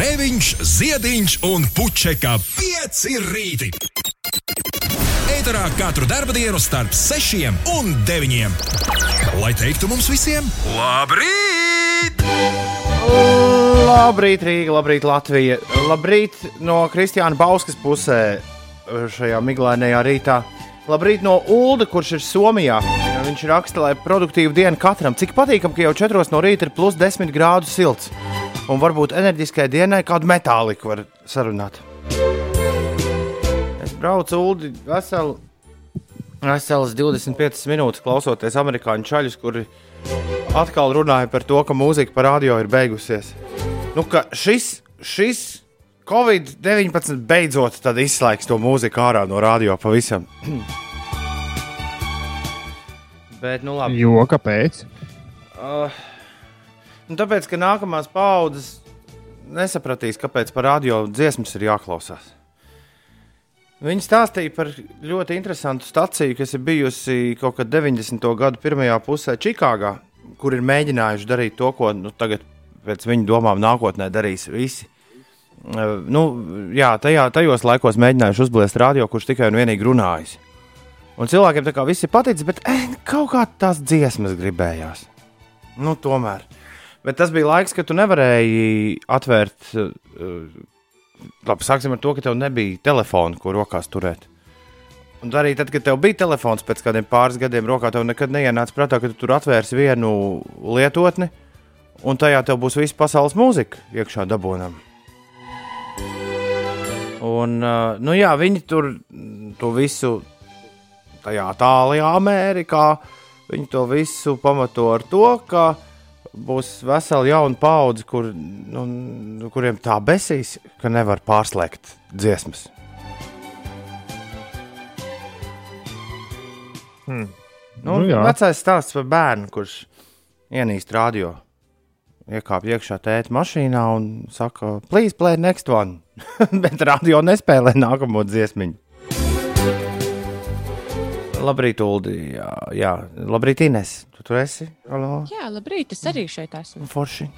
Grēviņš, Ziediņš un Puķeka 5 rīti. Eterā katru dienu starp 6 un 9. Lai teiktu mums visiem, labrīt! Labrīt, Rīga, labrīt, Latvija. Labrīt no Kristiāna Bauskas pusē šajā miglainajā rītā. Labrīt no Ulda, kurš ir Somijā. Viņš raksta, lai produktīvu dienu katram. Cik patīkami, ka jau 4 no rīta ir plus 10 grādu silts. Un varbūt enerģiskai dienai kādu metāliku var sarunāt. Es braucu Uldi veselu, veselas 25 minūtes klausoties amerikāņu čaļus, kuri atkal runāja par to, ka mūzika par radio ir beigusies. Nu, ka šis, šis Covid-19 beidzot izslēgs to mūziku ārā no radio pavisam. Bet, nu, labi. Jo, kāpēc? Uh, nu, tāpēc, ka nākamās paudzes nesapratīs, kāpēc par radio dziesmas ir jāklausās. Viņi stāstīja par ļoti interesantu staciju, kas ir bijusi kaut kad 90. gada pirmajā pusē Čikāgā, kur ir mēģinājuši darīt to, ko nu, tagad, pēc viņu domām, nākotnē darīs visi. Uh, nu, jā, tajā, tajos laikos mēģinājuši uzbliest radio, kurš tikai un vienīgi runājis. Un cilvēkiem tā kā viss ir paticis, bet eh, kaut kā tās dziesmas gribējās. Nu, tomēr. Bet tas bija laiks, kad tu nevarēji atvērt. Uh, labi, sāksim ar to, ka tev nebija telefona, ko rokās turēt. Un arī tad, kad tev bija telefons pēc kādiem pāris gadiem rokā, tev nekad neienāca prātā, ka tu tur atvērsi vienu lietotni, un tajā tev būs visa pasaules mūzika iekšā dabūnam. Un, uh, nu jā, viņi tur to visu tajā tālajā Amerikā. Viņi to visu pamato ar to, ka būs vesela jauna paudze, kur, nu, kuriem tā besīs, ka nevar pārslēgt dziesmas. Hmm. Nu, Nu, jā. vecais stāsts par bērnu, kurš ienīst radio. Iekāpj iekšā tēta mašīnā un saka, please play next one. Bet radio nespēlē nākamo dziesmiņu. Labrīt, Uldi. Jā, jā. labrīt, Ines. Tu tur esi? Halo? Jā, labrīt, es arī šeit esmu. Forši.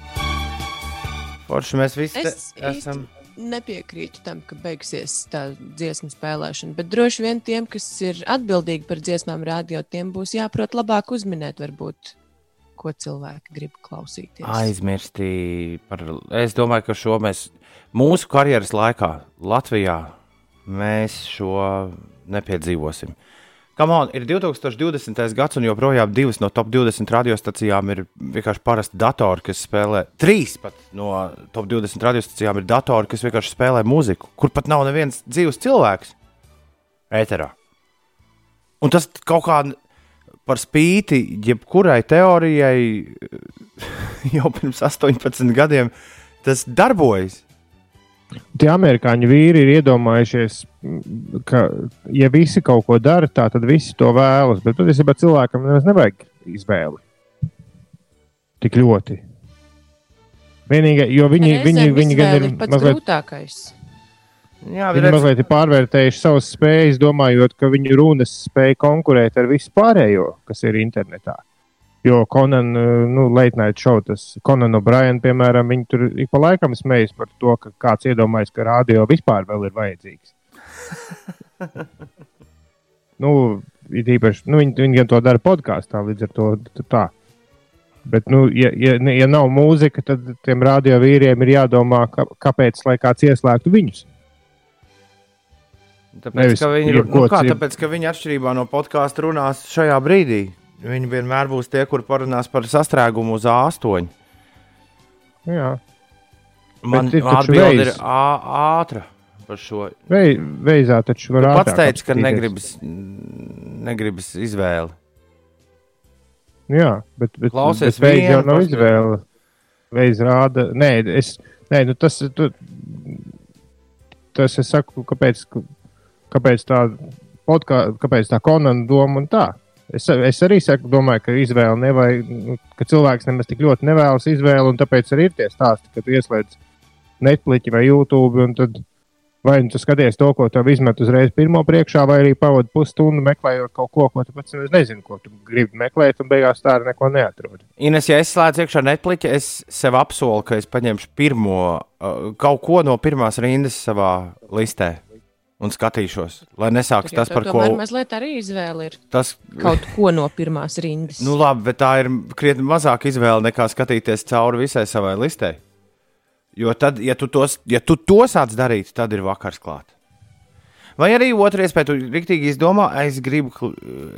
Forši mēs visi Es esam. nepiekrītu tam, ka beigsies tā dziesmu spēlēšana, bet droši vien tiem, kas ir atbildīgi par dziesmām, radio, tiem būs jāprot labāk uzminēt, varbūt, ko cilvēki grib klausīties. aizmirsti par. Es domāju, ka šo mēs mūsu karjeras laikā Latvijā mēs šo nepiedzīvosim. Kamon, ir 2020. gads, un joprojām divas no top 20 radiostacijām ir vienkārši parasti datori, kas spēlē. Trīs pat no top 20 radiostacijām ir datori, kas vienkārši spēlē mūziku, kur pat nav neviens dzīves cilvēks ēterā. Un tas kaut kā par spīti jebkurai teorijai jau pirms 18 gadiem tas darbojas. Tie amerikāņu vīri ir iedomājušies, ka, ja visi kaut ko dara, tā, tad visi to vēlas. Bet patiesībā cilvēkam nemaz nevajag izvēli. Tik ļoti. Vienīgā, jo viņi, viņi, viņi gan ir pats mazliet, grūtākais. Jā, viņi mazliet ir pārvērtējuši savas spējas, domājot, ka viņu runas spēj konkurēt ar visu pārējo, kas ir internetā. Jo Conan, nu, Late Night Show, tas Conan O'Brien, piemēram, viņi tur ik pa laikam smējas par to, ka kāds iedomājas, ka radio vispār vēl ir vajadzīgs. nu, it īpaši, nu, viņi, viņi gan to dara podkāstā, līdz ar to tā. Bet, nu, ja, ja, ja nav mūzika, tad tiem radio vīriem ir jādomā, ka, kāpēc lai kāds ieslēgtu viņus. Tāpēc, Nevis ka viņi, nu, jebko kā, tāpēc, ka viņi atšķirībā no podkāstu runās šajā brīdī. Viņi vienmēr būs tie, kur parunās par sastrēgumu uz A8. Jā, Man atbilde ir veids. ā- ātra par šo. Vei, veizā taču var Tu pats ātrāk teici, ka negribas, negribas izvēli. Jā, bet, bet, Klausies bet veids jau nav paskaidro. izvēle. Veids rāda, nē, es, nē nu tas, tu, tas es saku, kāpēc, kāpēc tā podkā, kāpēc tā konana doma un tā. Es, es arī saku, domāju, ka izvēle nevajag, nu, ka cilvēks nemaz tik ļoti nevēlas izvēli, un tāpēc arī ir tie stāsti, ka tu ieslēdz Netflix vai YouTube, un tad Vai nu tu skaties to, ko tev izmet uzreiz pirmo priekšā, vai arī pavadi pusstundu meklējot kaut ko, ko tu pats nezini, ko tu gribi meklēt, un beigās tā arī neko neatrod. Ines, ja es slēdzu iekšā Netflix, es sev apsolu, ka es paņemšu pirmo, uh, kaut ko no pirmās rindas savā listē. Un skatīšos, lai nesāks tas, par ko. Mazliet arī izvēle ir Tas, kaut ko no pirmās rindas. nu labi, bet tā ir krietni mazāka izvēle nekā skatīties cauri visai savai listei. Jo tad, ja tu, tos, ja tu to sāc darīt, tad ir vakars klāt. Vai arī otrā iespēja, tu rīktīgi izdomā, es gribu,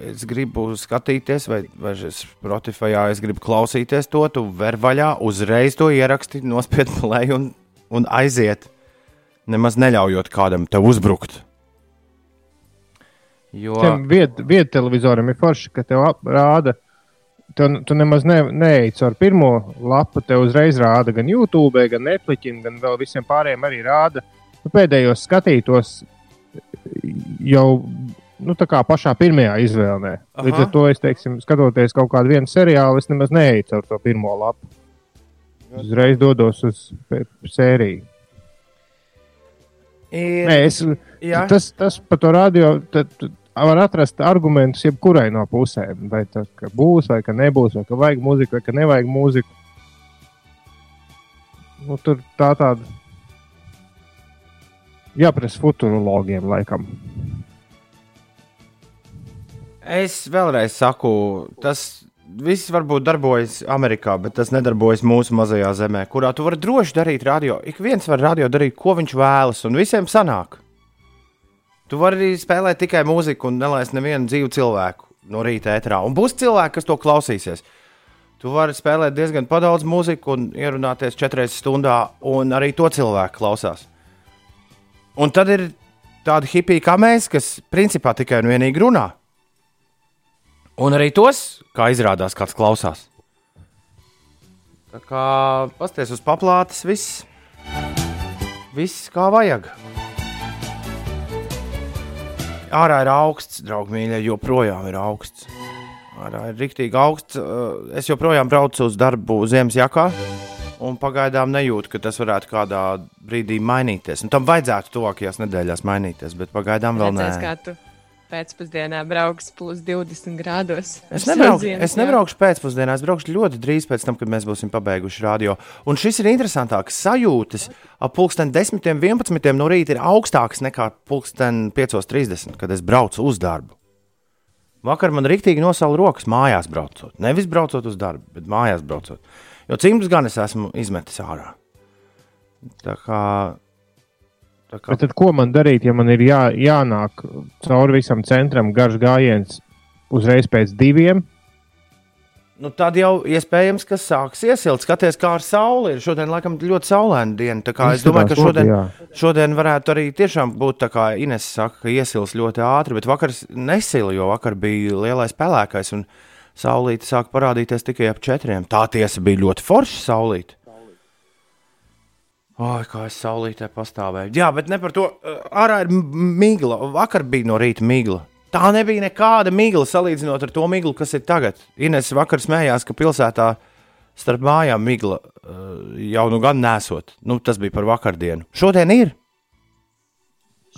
es gribu skatīties, vai, vai Spotify, es gribu klausīties to, tu ver vaļā, uzreiz to ieraksti, nospied play un, un aiziet. Nemaz neļaujot kādam te uzbrukt. Jo, Tiem vietu televizoram ir forši, ka tev rāda. Tu, tu nemaz ne, neej caur pirmo lapu, te uzreiz rāda gan YouTube, gan Netflix, gan vēl visiem pārējiem arī rāda. Nu, pēdējos skatītos jau nu, tā kā pašā pirmajā izvēlē. Līdz Aha. ar to es teiksim, skatoties kaut kādu vienu seriālu, es nemaz neeju caur to pirmo lapu. Uzreiz dodos uz sēriju. Ir, Nē, es, jā, tas, tas par to radio tad, var atrast argumentus jebkurai no pusēm. Vai tas ka būs, vai ka nebūs, vai ka vajag mūziku, vai ka nevajag mūziku. Nu, tur tā tāda jāprasa futurologiem, laikam. Es vēlreiz saku, tas viss varbūt darbojas Amerikā, bet tas nedarbojas mūsu mazajā zemē, kurā tu vari droši darīt radio. Ik viens var radio darīt, ko viņš vēlas, un visiem sanāk. Tu vari arī spēlēt tikai mūziku un nelaist nevienu dzīvu cilvēku no rīta ētrā. Un būs cilvēki, kas to klausīsies. Tu vari spēlēt diezgan daudz mūziku un ierunāties četras stundā, un arī to cilvēku klausās. Un tad ir tādi hipiji kā mēs, kas principā tikai un vienīgi runā. Un arī tos, kā izrādās, kāds klausās. Tā kā pasties uz paplātes, viss, viss kā vajag. Ārā ir augsts, draugi mīļie, joprojām ir augsts. Ārā ir rīktīgi augsts. Uh, Es joprojām braucu uz darbu ziemas jakā. Un pagaidām nejūtu, ka tas varētu kādā brīdī mainīties. Un tam vajadzētu tuvākajās nedēļās mainīties, bet pagaidām vēl nē. Pēcpusdienā brauks plus 20 grādos. Es, ar nebraukšu, sadzienu, es nebraukšu pēcpusdienā, es braukšu ļoti drīz pēc tam, kad mēs būsim pabeiguši radio. Un šis ir interesantāks. Sajūtas ap pulksten 10, 11 no rīta ir augstākas nekā pulksten 5.30, kad es braucu uz darbu. Vakar man rīktīgi nosauca rokas mājās braucot. Nevis braucot uz darbu, bet mājās braucot. Jo cimdus gan es esmu izmetis ārā. Tā kā. Kā tad, ko man darīt, ja man ir jā, jānāk cauri visam centram garš gājiens uzreiz pēc diviem? Nu, tad jau iespējams, ka sāks iesilt. Skaties, kā ar sauli ir. Šodien, laikam, ļoti saulaina diena. Es domāju, ka šodien, šodien varētu arī tiešām būt tā, kā Ines saka, ka iesils ļoti ātri. Bet vakar nesila, jo vakar bija lielais pelēkais un saulīte sāk parādīties tikai ap četriem. Tā tiesa bija ļoti forša saulīte. Ai, kā es saulītē pastāvēju. Jā, bet ne par to. Ārā ir migla. Vakar bija no rīta migla. Tā nebija nekāda migla salīdzinot ar to miglu, kas ir tagad. Ines vakar smējās, ka pilsētā starp mājām migla uh, jau nu gan nesot. Nu, tas bija par vakardienu. Šodien ir.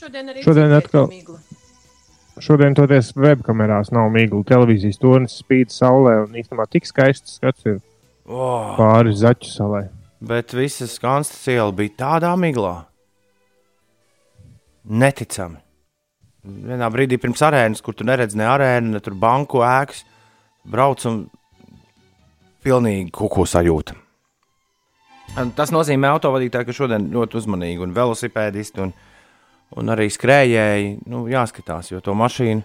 Šodien arī Šodien atkal- migla. Šodien toties webkamerās nav migla. Televīzijas tornis spīd saulē un īstenībā tik skaists skats ir Oh, pāri zaķu salai. Bet visas kanstas iela bija tādā miglā. Neticami. Vienā brīdī pirms arēnas, kur tu neredzi ne arēnu, ne tur banku ēkas, brauc un pilnīgi kuku sajūta. Un Tas nozīmē autovadītāji, ka šodien ļoti uzmanīgi un velosipēdisti un, un arī skrējēji nu, jāskatās, jo to mašīnu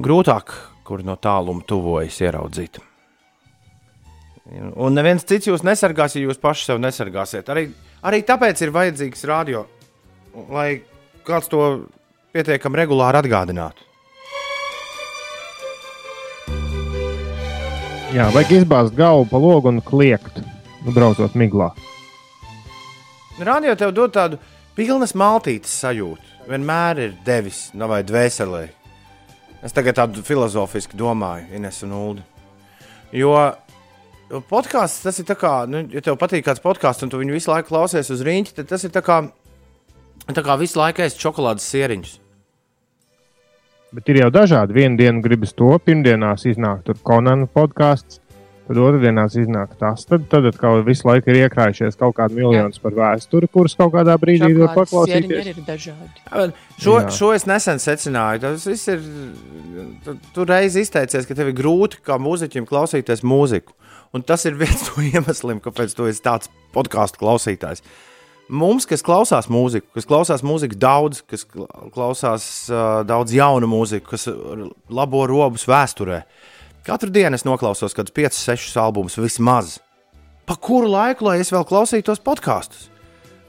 grūtāk, kur no tāluma tuvojas, ieraudzīt. Un neviens cits jūs nesargās, ja jūs paši sev nesargāsiet. Arī, arī tāpēc ir vajadzīgs radio, lai kāds to pietiekami regulāri atgādinātu. Jā, vajag izbāzt galvu pa logu un kliegt, nu, braucot miglā. Radio tev dod tādu pilnas maltītes sajūtu. Vienmēr ir devis, nu, vai dvēselē. Es tagad tādu filozofiski domāju, Ines un Ulu. Jo jo podkāsts tas ir tā kā, nu, ja tev patīk kāds podkāsts un tu viņu visu laiku klausies uz rīņķa, tad tas ir tā kā Tā kā visu laiku ēst šokolādes sieriņus. Bet ir jau dažādi. Vienu dienu gribas to, pirmdienās iznāk tur Konana podkāsts, tad otrdienās iznāk tas. Tad, tad atkal visu laiku ir iekrājušies kaut kādi miljoni par vēsturi, kurus kaut kādā brīdī var paklausīties. ir dažādi. Šo, Jā. šo es nesen secināju. Tas viss ir. Tu, tu reiz izteicies, ka tev ir grūti kā mūziķim klausīties mūziku. Un tas ir viens no iemesliem, kāpēc tu esi tāds podkāstu klausītājs. Mums, kas klausās mūziku, kas klausās mūziku daudz, kas kla- klausās uh, daudz jaunu mūziku, kas labo robus vēsturē, katru dienu es noklausos kaut kādus 5, 6 albumus vismaz. Pa kuru laiku, lai es vēl klausītos podkāstus?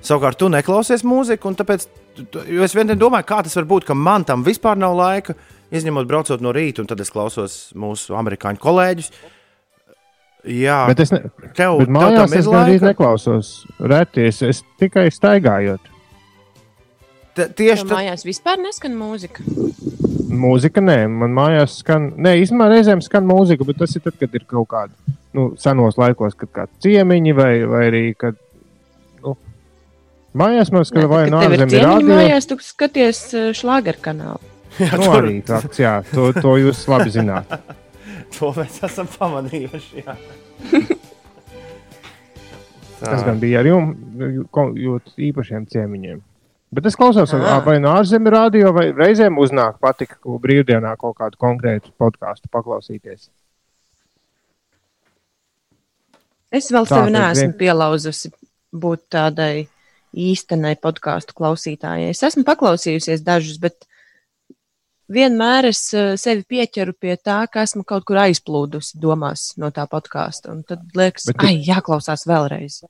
Savukārt, tu neklausies mūziku, un tāpēc, es vienkārši domāju, kā tas var būt, ka man tam vispār nav laika, izņemot braucot no rīta, un tad es klausos mūsu amerikāņu kolēģus. Jā, Bet es ne, tev, bet tev mājās ir es gandrīz neklausos. Reti es, tikai staigājot. Te- Tieši Tev tā, mājās vispār neskan mūzika. Mūzika, nē, man mājās skan, nē, īstenībā reizēm skan mūzika, bet tas ir tad, kad ir kaut kāda, nu, senos laikos, kad kāda ciemiņi vai, vai arī, kad, nu, mājās man skan vai Kad no tev ir radio. mājās, tu skaties šlāgeru kanālu. Nu, arī tāds, jā, to, to jūs labi zināt. to mēs esam pamanījuši. Tas gan bija ar jums, ko- jūt īpašiem ciemiņiem. Bet es klausos, Ah. vai no ārzemju radio, vai reizēm uznāk patika, ko brīvdienā kaut kādu konkrētu podkāstu paklausīties. Es vēl tad neesmu pielauzusi būt tādai īstenai podkāstu klausītājai. Es esmu paklausījusies dažus, bet vienmēr es eh, sevi pieķeru pie tā, ka esmu kaut kur aizplūdusi domās no tā podkāsta. Un tad liekas, Bet ka tu- ai, jāklausās vēlreiz.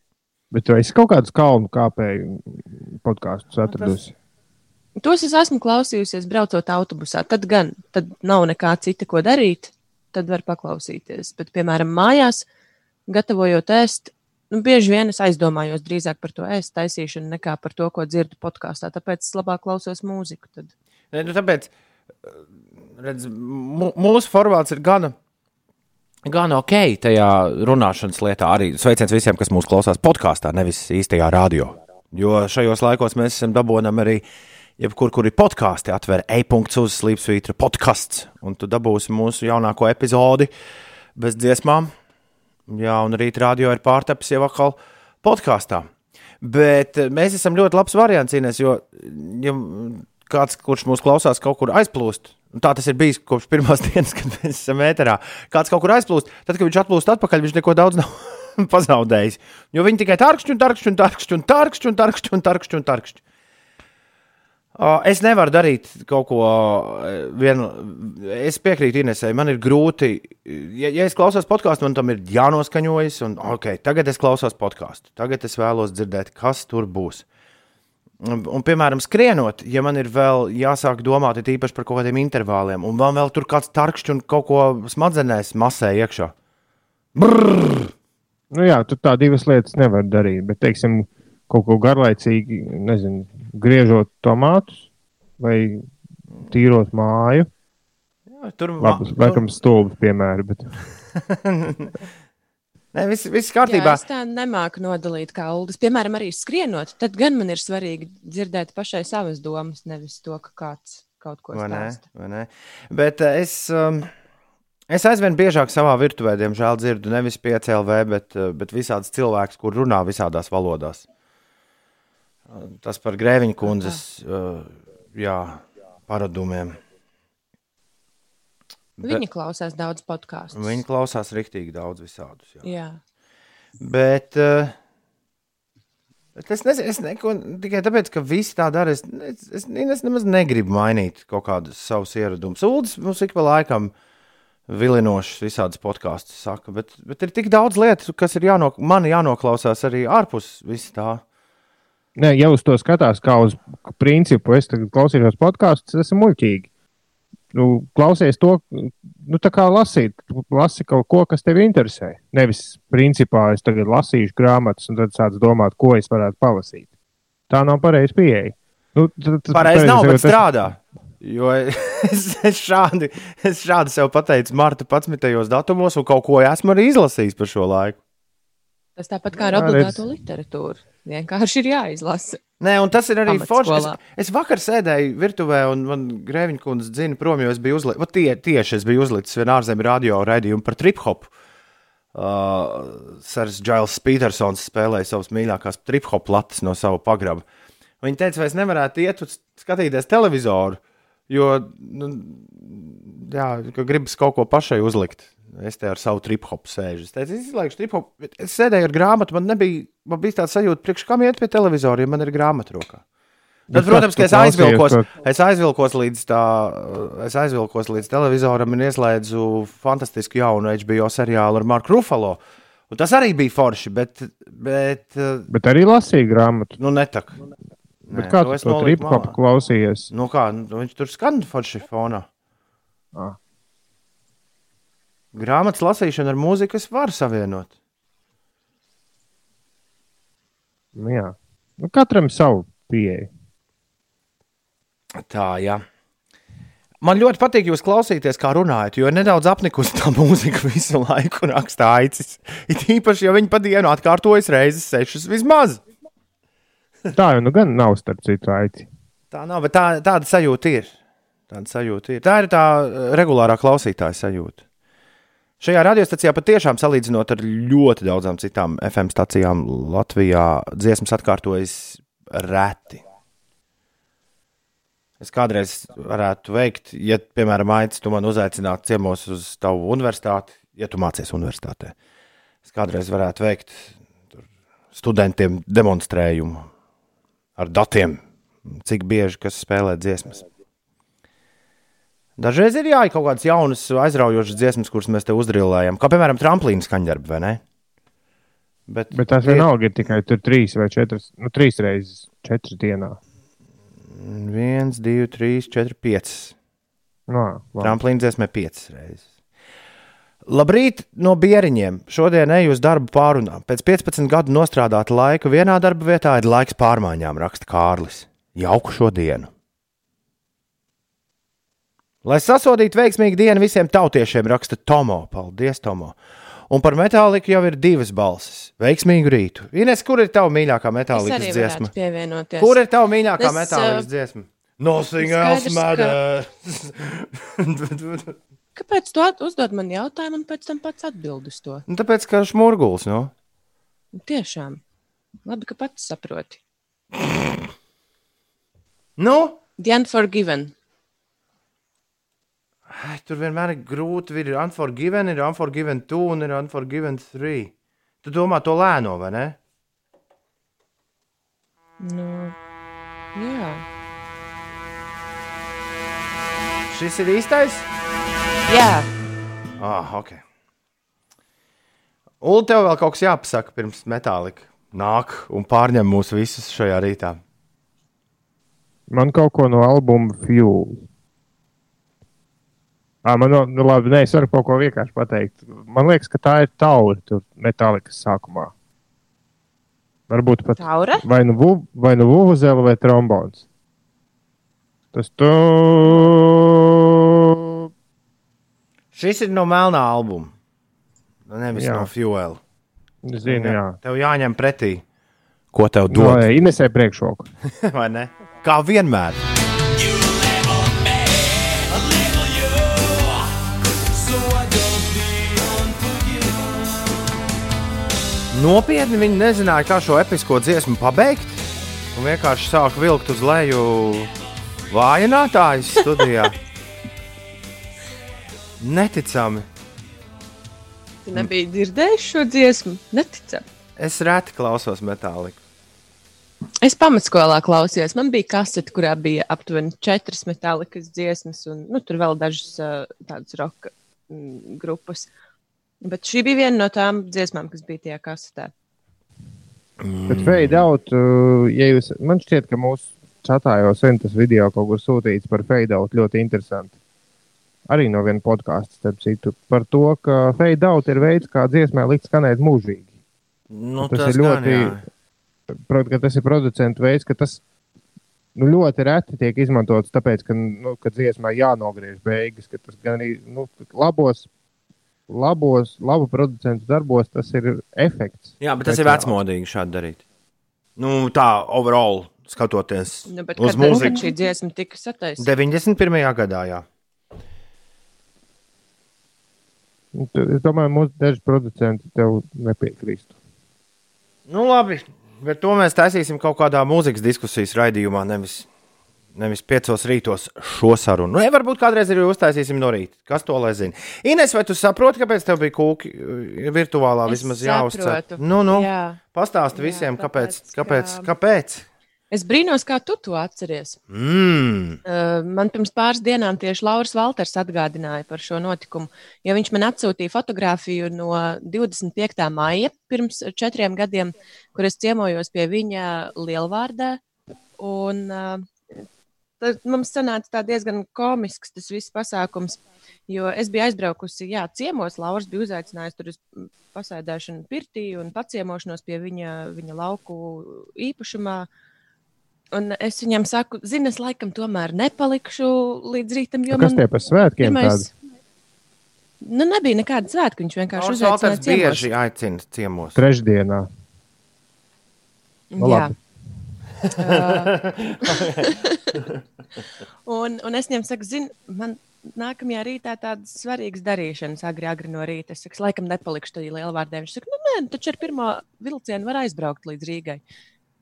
Bet tu esi kaut kādus kalnu kāpēju podkāstus atradusi. Tos es esmu klausījusies, braucot autobusā. Tad gan tad nav nekā cita, ko darīt. Tad var paklausīties. Bet, piemēram, mājās, gatavojot ēst, nu, bieži vien es aizdomājos drīzāk par to ēst taisīšanu, nekā par to, ko dzirdu podkāstā. Tāpēc es labāk klausos mūziku. Tad. Ne, nu, tāpēc redz, mūsu formāts ir gana, gana ok tajā runāšanas lietā. Arī sveiciens visiem, kas mūsu klausās podkāstā, nevis īstajā radio. Jo šajos laikos mēs esam dabūjami arī. Jebkur, kur ir podkāsti, atver e-punkts uz slīpsvītra podkāsts, un tu dabūsi mūsu jaunāko epizodi bez dziesmām. Jā, un rīt radio ir pārtapis jau atkal podkāstā. Bet mēs esam ļoti labs variants, Ines, jo, ja kāds, kurš mūs klausās, kaut kur aizplūst, un tā tas ir bijis kopš pirmās dienas, kad mēs esam ēterā, kāds kaut kur aizplūst, tad, kad viņš atplūst atpakaļ, viņš neko daudz nav pazaudējis. Jo viņi tikai tarkšķi un tarkšķi un tarkšķi un tarkšķi un tarkšķi un tarkšķi un tarkšķi. Uh, Es nevaru darīt kaut ko uh, vienu. Es piekrītu Inesai, man ir grūti. Ja, ja es klausos podkāstu, man tam ir jānoskaņojas. Un, okay, tagad es klausos podkāstu. Tagad es vēlos dzirdēt, kas tur būs. Un, un, piemēram, skrienot, ja man ir vēl jāsāk domāt īpaši par kaut kādiem intervāliem, un vēl, vēl tur kāds tarkšķis un kaut ko smadzenēs masē iekšā. Nu, jā, tur tā divas lietas nevar darīt. Bet, teiksim, kaut ko garlaicīgi, nezinu, griežot tomātus vai tīrot māju. Jā, tur Labi, ma- laikam stulbi piemēri. Bet... Nē, viss, viss Jā, kārtībā. es tā nemāku nodalīt kā Ulas. Piemēram, arī skrienot. Tad gan man ir svarīgi dzirdēt pašai savas domas, nevis to, ka kāds kaut ko Vai ne? stāsta. Vai ne? Bet uh, es, um, es aizvien biežāk savā virtuvē, diemžēl, dzirdu nevis PCLV, bet, uh, bet visādus cilvēkus, kur runā visādās valodās. Tas par grēviņu kundzes uh, jā, paradumiem. Viņi klausās daudz podkāstu. Viņi klausās rīktīgi daudz visādus. Jā. Jā. Bet, uh, bet es nezinu, es neko, tikai tāpēc, ka visi tā dara. Es, es, es, es nemaz negribu mainīt kaut kādus savus ieradumus. Uldis mums ik pa laikam vilinošs visādas podkāstus saka, bet, bet ir tik daudz lietu, kas ir jāno, man jānoklausās arī ārpus vis tā. Nē, ja uz to skatās kā uz principu, es tagad klausīšos podkāstus, tas ir muļķīgi. Nu, klausies to, nu, tā kā lasīt, lasi kaut ko, kas tevi interesē. Nevis, principā, es tagad lasīšu grāmatas, un tad sāc domāt, ko es varētu palasīt. Tā nav pareiza pieeja. Nu, t- t- Pareizi nav, jo bet tas- strādā. Jo es, es, šādi, es šādi sev pateicu Marta 11. datumos, un kaut ko esmu arī izlasījis par šo laiku. Tas tāpat kā ar obligāto literatūru. Vienkārši ir jāizlasa. Nē, un tas ir arī forši. Es, es vakar sēdēju virtuvē, un man grēviņa kundze dzina prom, jo es biju uzlicis, tie, tieši es biju uzlicis vienu ārzemju radio raidījumu par trip-hop. Uh, Sars Giles Petersons spēlēja savas mīļākās trip-hop latas no sava pagraba. Viņa teica, vai es nevarētu iet uz skatīties televizoru, jo, nu, jā, ka gribas kaut ko pašai uzlikt. Es te ar savu trip-hopu sēžu. Es teicu, es izlaižu trip-hopu. Es sēdēju ar grāmatu, man nebija, man bija tāds sajūta, priekš kam iet pie televizora, ja man ir grāmata rokā. Tad, Bet protams, ka es aizvilkos, es aizvilkos līdz tā, es aizvilkos līdz televizoram un ieslēdzu fantastisku jaunu HBO seriālu ar Marku Rufalo. Un tas arī bija forši, bet, bet Bet arī lasīja grāmatu. nu, netak. Bet kā tu to triphopu klausījies? Nu, kā, nu, viņš tur skan forši fonā. Ah. Grāmatas lasīšana ar mūziku es varu savienot. Nu, jā. Nu, katram savu pieeju. Tā, jā. Man ļoti patīk jūs klausīties, kā runājat, jo nedaudz apnikusi tā mūzika visu laiku, rakstā aicis. It īpaši, ja viņi pa dienu atkārtojas reizes sešas vismaz. Tā jau nu gan nav starp citu aici. Tā nav, bet tā, tāda sajūta ir. Tāda sajūta ir. Tā ir tā eh, regulārā klausītāja sajūta. Šajā radiostacijā patiešām salīdzinot ar ļoti daudzām citām FM stacijām Latvijā, dziesmas atkārtojas reti. Es kādreiz varētu veikt, ja, piemēram, Aits, tu man uzaicinātu ciemos uz tavu universitāti, ja tu mācies universitātē. Es kādreiz varētu veikt studentiem demonstrējumu ar datiem, cik bieži kas spēlē dziesmas. Dažreiz ir jāiet kaut kādas jaunas, aizraujošas dziesmas, kuras mēs te uzdrillējam, kā piemēram tramplīna skaņdarbi, vai ne? Bet, Bet tas vienalga ir tikai tur trīs vai četras, nu, trīs reizes četras dienā. Viens, divi, trīs, četri, pieci. No. Tramplīna dziesmē piecas reizes. Labrīt no bieriņiem. Šodien eju uz darbu pārunām. Pēc 15 gadu nostrādāta laika vienā darba vietā ir laiks pārmaiņām, raksta Kārlis. Jauku šodienu! Lai sasodītu veiksmīgu dienu visiem tautiešiem, raksta Tomo. Paldies, Tomo! Un par metāliku jau ir divas balsis. Veiksmīgu rītu. Ines, kur ir tava mīļākā metālikas dziesma? Kur ir tava mīļākā Es, metālikas uh, dziesma? Nothing else skaidrs, ka- matters. Kāpēc tu uzdod man jautājumu un pēc tam pats atbild uz to? Nu, tāpēc, ka šmurgulis, nu. Tiešām. Labi, ka pats saproti. Nu, The Unforgiven. Tur vienmēr ir grūti. Ir unforgiven, ir unforgiven 2 un ir unforgiven 3. Tu domā to lēno, vai ne? Nu, jā. Šis ir īstais? jā. Ah, ok. Ulu, tev vēl kaut kas jāpasaka pirms metālika nāk un pārņem mūs visus šajā rītā. Man kaut ko no albuma Fuel. À, man, no- nu, labi, nē, es varu kaut ko vienkārši pateikt. Man liekas, ka tā ir taura tur metālikas sākumā. Varbūt pat Taura? vai nu, vu- vai nu vuvuzela vai trombons. Tas tu. Šis ir no melnā albuma. Nu, Nevis Jā. no Fuel. Zinu, jā. Tev jāņem pretī, ko tev No, dod. Inesē priekšroku. vai ne? Kā vienmēr. Nopietni viņi nezināja, kā šo episko dziesmu pabeigt. Un vienkārši sāka vilkt uz leju vājinātājus studijā. Neticami. Tu nebija dzirdējis šo dziesmu? Neticam. Es reti klausos metāliku. Es pamatskolā klausījos. Man bija kasete, kurā bija aptuveni četras metālikas dziesmas, un nu, tur vēl dažas uh, tādas roka mm, grupas. Bet šī bija viena no tām dziesmām, kas bija tajā kasetē. Bet fade out, uh, ja jūs, man šķiet, ka mūsu čatā jau sen tas video kaut kur sūtīts par fade out ļoti interesanti. Arī no viena podkāsta, starp citu, par to, ka fade out ir veids, kā dziesmai likt skanēt mūžīgi. Nu, Tas ir ļoti- Protams, ka tas ir producentu veids, ka tas nu, ļoti reti tiek izmantots, tāpēc, ka, nu, ka dziesmai jānogriež beigas, ka tas gan arī nu, labos labos, labu producentu darbos tas ir efekts. Jā, bet tas ir vecmodīgi šādi darīt. Nu, tā overall skatoties Nu, bet uz mūziku. kad šī dziesma tika sataisīta? 91. gadā, jā. Nu, Es domāju, mūsu daži producenti tev nepiekrīst. Nu, labi, bet to mēs taisīsim kaut kādā mūzikas diskusijas raidījumā, nevis, nevis piecos rītos šo sarunu. Nu, ja varbūt kādreiz arī uztaisīsim no rīta. Kas to lai zina? Ines, vai tu saproti, kāpēc tev bija kūki uh, virtuālā Es vismaz saprotu. Nu, nu, Jā. pastāsti Jā, visiem, kāpēc, tāpēc, kāpēc, ka- kāpēc? Es brīnos, kā tu to atceries. Mm. Uh, man pirms pāris dienām tieši Lauris Valters atgādināja par šo notikumu, jo viņš man atsūtīja fotografiju no 25. maija pirms četriem gadiem, kur es ciemojos pie viņa lielvārdē. Un, uh, tad mums sanāca tā diezgan komisks tas viss pasākums, jo es biju aizbraukusi, jā, ciemos, Lauris bija uzaicinājis tur uz pasēdēšanu pirtī un paciemošanos pie viņa, viņa lauku īpašumā. Un es viņam saku, zini, es laikam tomēr nepalikšu līdz rītam, jo Kas man tie par svētkiem pirmais. Nu, nebija nekāda svētka. Viņš vienkārši uzaicināja ciemos. bieži aicina ciemos. Trešdienā. Nu, Jā. labi. un, un es viņam saku, zini, man nākamajā rītā tādas svarīgas darīšanas, agri, agri no rīta. Es saku, laikam nepalikšu tajā lielvārdē. Viņš saka, nu, nē, nu, taču ar pirmo vilcienu var aizbraukt līdz Rīgai.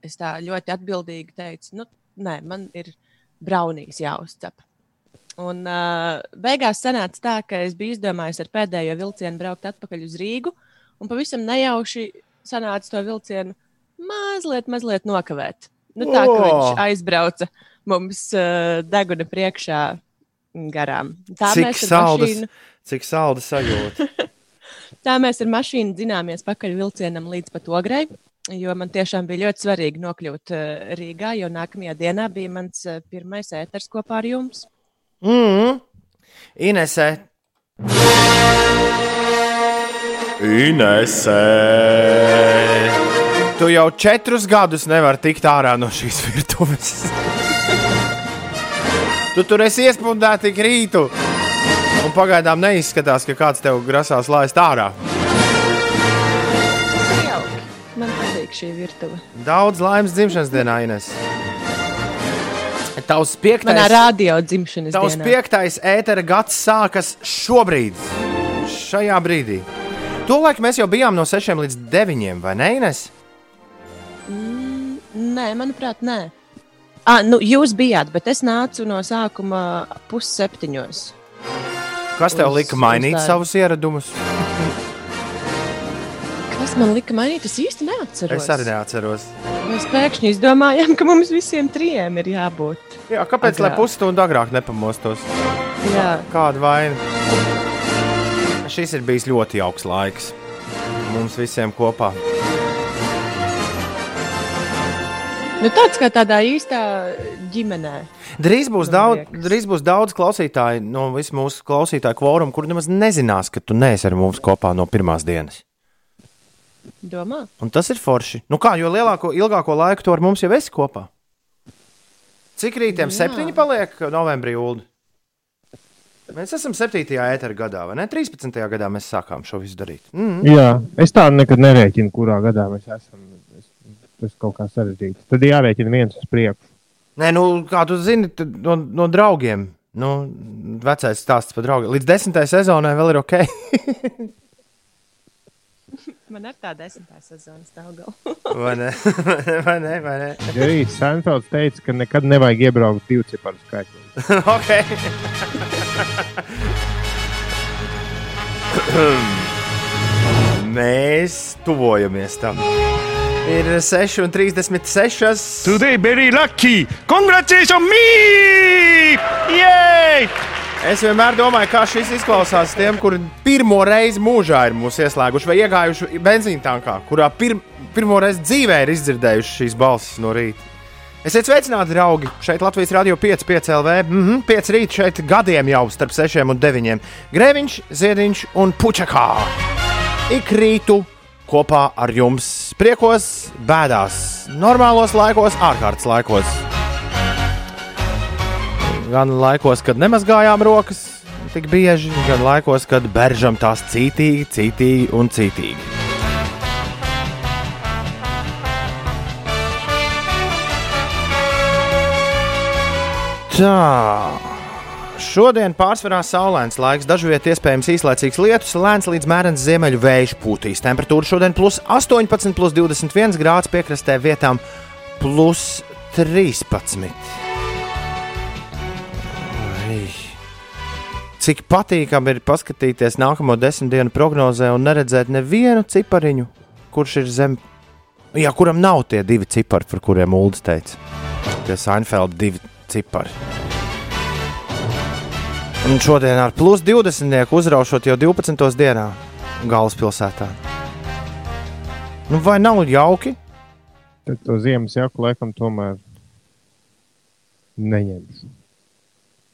Es tā ļoti atbildīgi teicu, nu, nē, man ir braunīs jāuzcep. Un uh, beigās sanāca tā, ka es biju izdomājis ar pēdējo vilcienu braukt atpakaļ uz Rīgu, un pavisam nejauši sanāca to vilcienu mazliet, mazliet nokavēt. Nu, tā kā viņš aizbrauca mums uh, deguna priekšā garām. Tā Cik mēs ar saldas, mašīnu, cik salda sajūta. tā mēs ar mašīnu dzināmies pakaļ vilcienam līdz pat ogrei. Jo man tiešām bija ļoti svarīgi nokļūt uh, Rīgā, jo nākamajā dienā bija mans uh, pirmais ēters kopā ar jums. Mm. Inesē. Inesē. Tu jau četrus gadus nevari tikt ārā no šīs virtuves. tu tur esi iespundēts tik rītu. Un pagaidām neizskatās, ka kāds tev grasās laist ārā. Man patīk šī virtuve. Daudz laimes dzimšanas dienā, Ines. Tavs Manā piektais, radio dzimšanas tavs dienā. piektais ētera gads sākas šobrīd, šajā brīdī. Tolaik mēs jau bijām no 6 līdz 9, vai ne, Ines? Nē, manuprāt, nē. À, nu, jūs bijāt, bet es nācu no sākuma pusseptiņos. Kas tev Uz- lika mainīt uz darbu. savus ieradumus? Kas man lika mainīt? Es īsti neatceros. Es arī neatceros. Mēs pēkšņi izdomājām, ka mums visiem trijiem ir jābūt. Jā, kāpēc lai Agrāk. pusstundu agrāk nepamostos? Jā, Kāda vaina? Šis ir bijis ļoti jauks laiks mums visiem kopā. Nu, tāds kā tādā īstā ģimenē. Drīz būs, daudz, liekas. drīz būs daudz klausītāju no visu mūsu klausītāju kvoruma, kur nemaz nezinās, ka tu neesi ar mums kopā no pirmās dienas. Domā? Un tas ir forši. Nu kā, jo lielāko, ilgāko laiku tu ar mums jau esi kopā. Cik rītiem? Jā. Septiņi paliek novembrī, Ulu. Mēs esam 7. ētera gadā, vai ne? 13. gadā mēs sākām šo visu darīt. Mm. Jā, es tā nekad nerēķinu, kurā gadā mēs esam. Tas kaut kā sarežģīts. Tad jārēķina viens uz priekšu. Nē, nu, kā tu zini, tad no, no draugiem. Nu, vecais stāsts par draugiem. Līdz desmitajai sezonai vēl ir ok. Man ir tā desmitā sezona stāvgala. vai ne? vai ne? Vai ne? Arī Sanfelds teica, ka nekad nevajag iebraukt divu ciparu skaitu. ok. Mēs tuvojamies tam. Ir 6,36. Today very lucky. Congratulations me! Yay! Es vienmēr domāju, kā šis izklausās tiem, kuri pirmo reizi mūžā ir mūs ieslēguši vai iegājuši benzīna tankā, kurā pir pirmo reizi dzīvē ir izdzirdējuši šīs balsis no rīta. Esiet sveicināti, draugi! Šeit Latvijas Rādio 5, 5 LV. Mm -hmm, 5 rīt šeit gadiem jau starp 6 un 9. Grēviņš, Ziediņš un Puķakā. Ik rītu kopā ar jums priekos, bēdās, normālos laikos, ārkārtas laikos. Gan laikos, kad nemazgājām rokas, tik bieži, gan laikos, kad beržam tās cītīgi, cītīgi un cītīgi. Tā. Šodien pārsvarā saulains laiks, dažviet iespējams īslaicīgs lietus, lēns līdz mērens ziemeļu vējš pūtīs. Temperatūra šodien plus 18, plus 21 grāds piekrastē vietām plus 13. Ai. Cik patīkami ir paskatīties nākamo desmit dienu prognozē un neredzēt nevienu cipariņu, kurš ir zem, jā, kuram nav tie divi cipari, par kuriem Ulas teica. Tie Seinfeld divi cipari. Un šodien ar plus 20 uzraušot jau 12. dienā galvaspilsētā. Nu, vai nav jauki? Tad to ziemas jaku laikam tomēr neņemšu.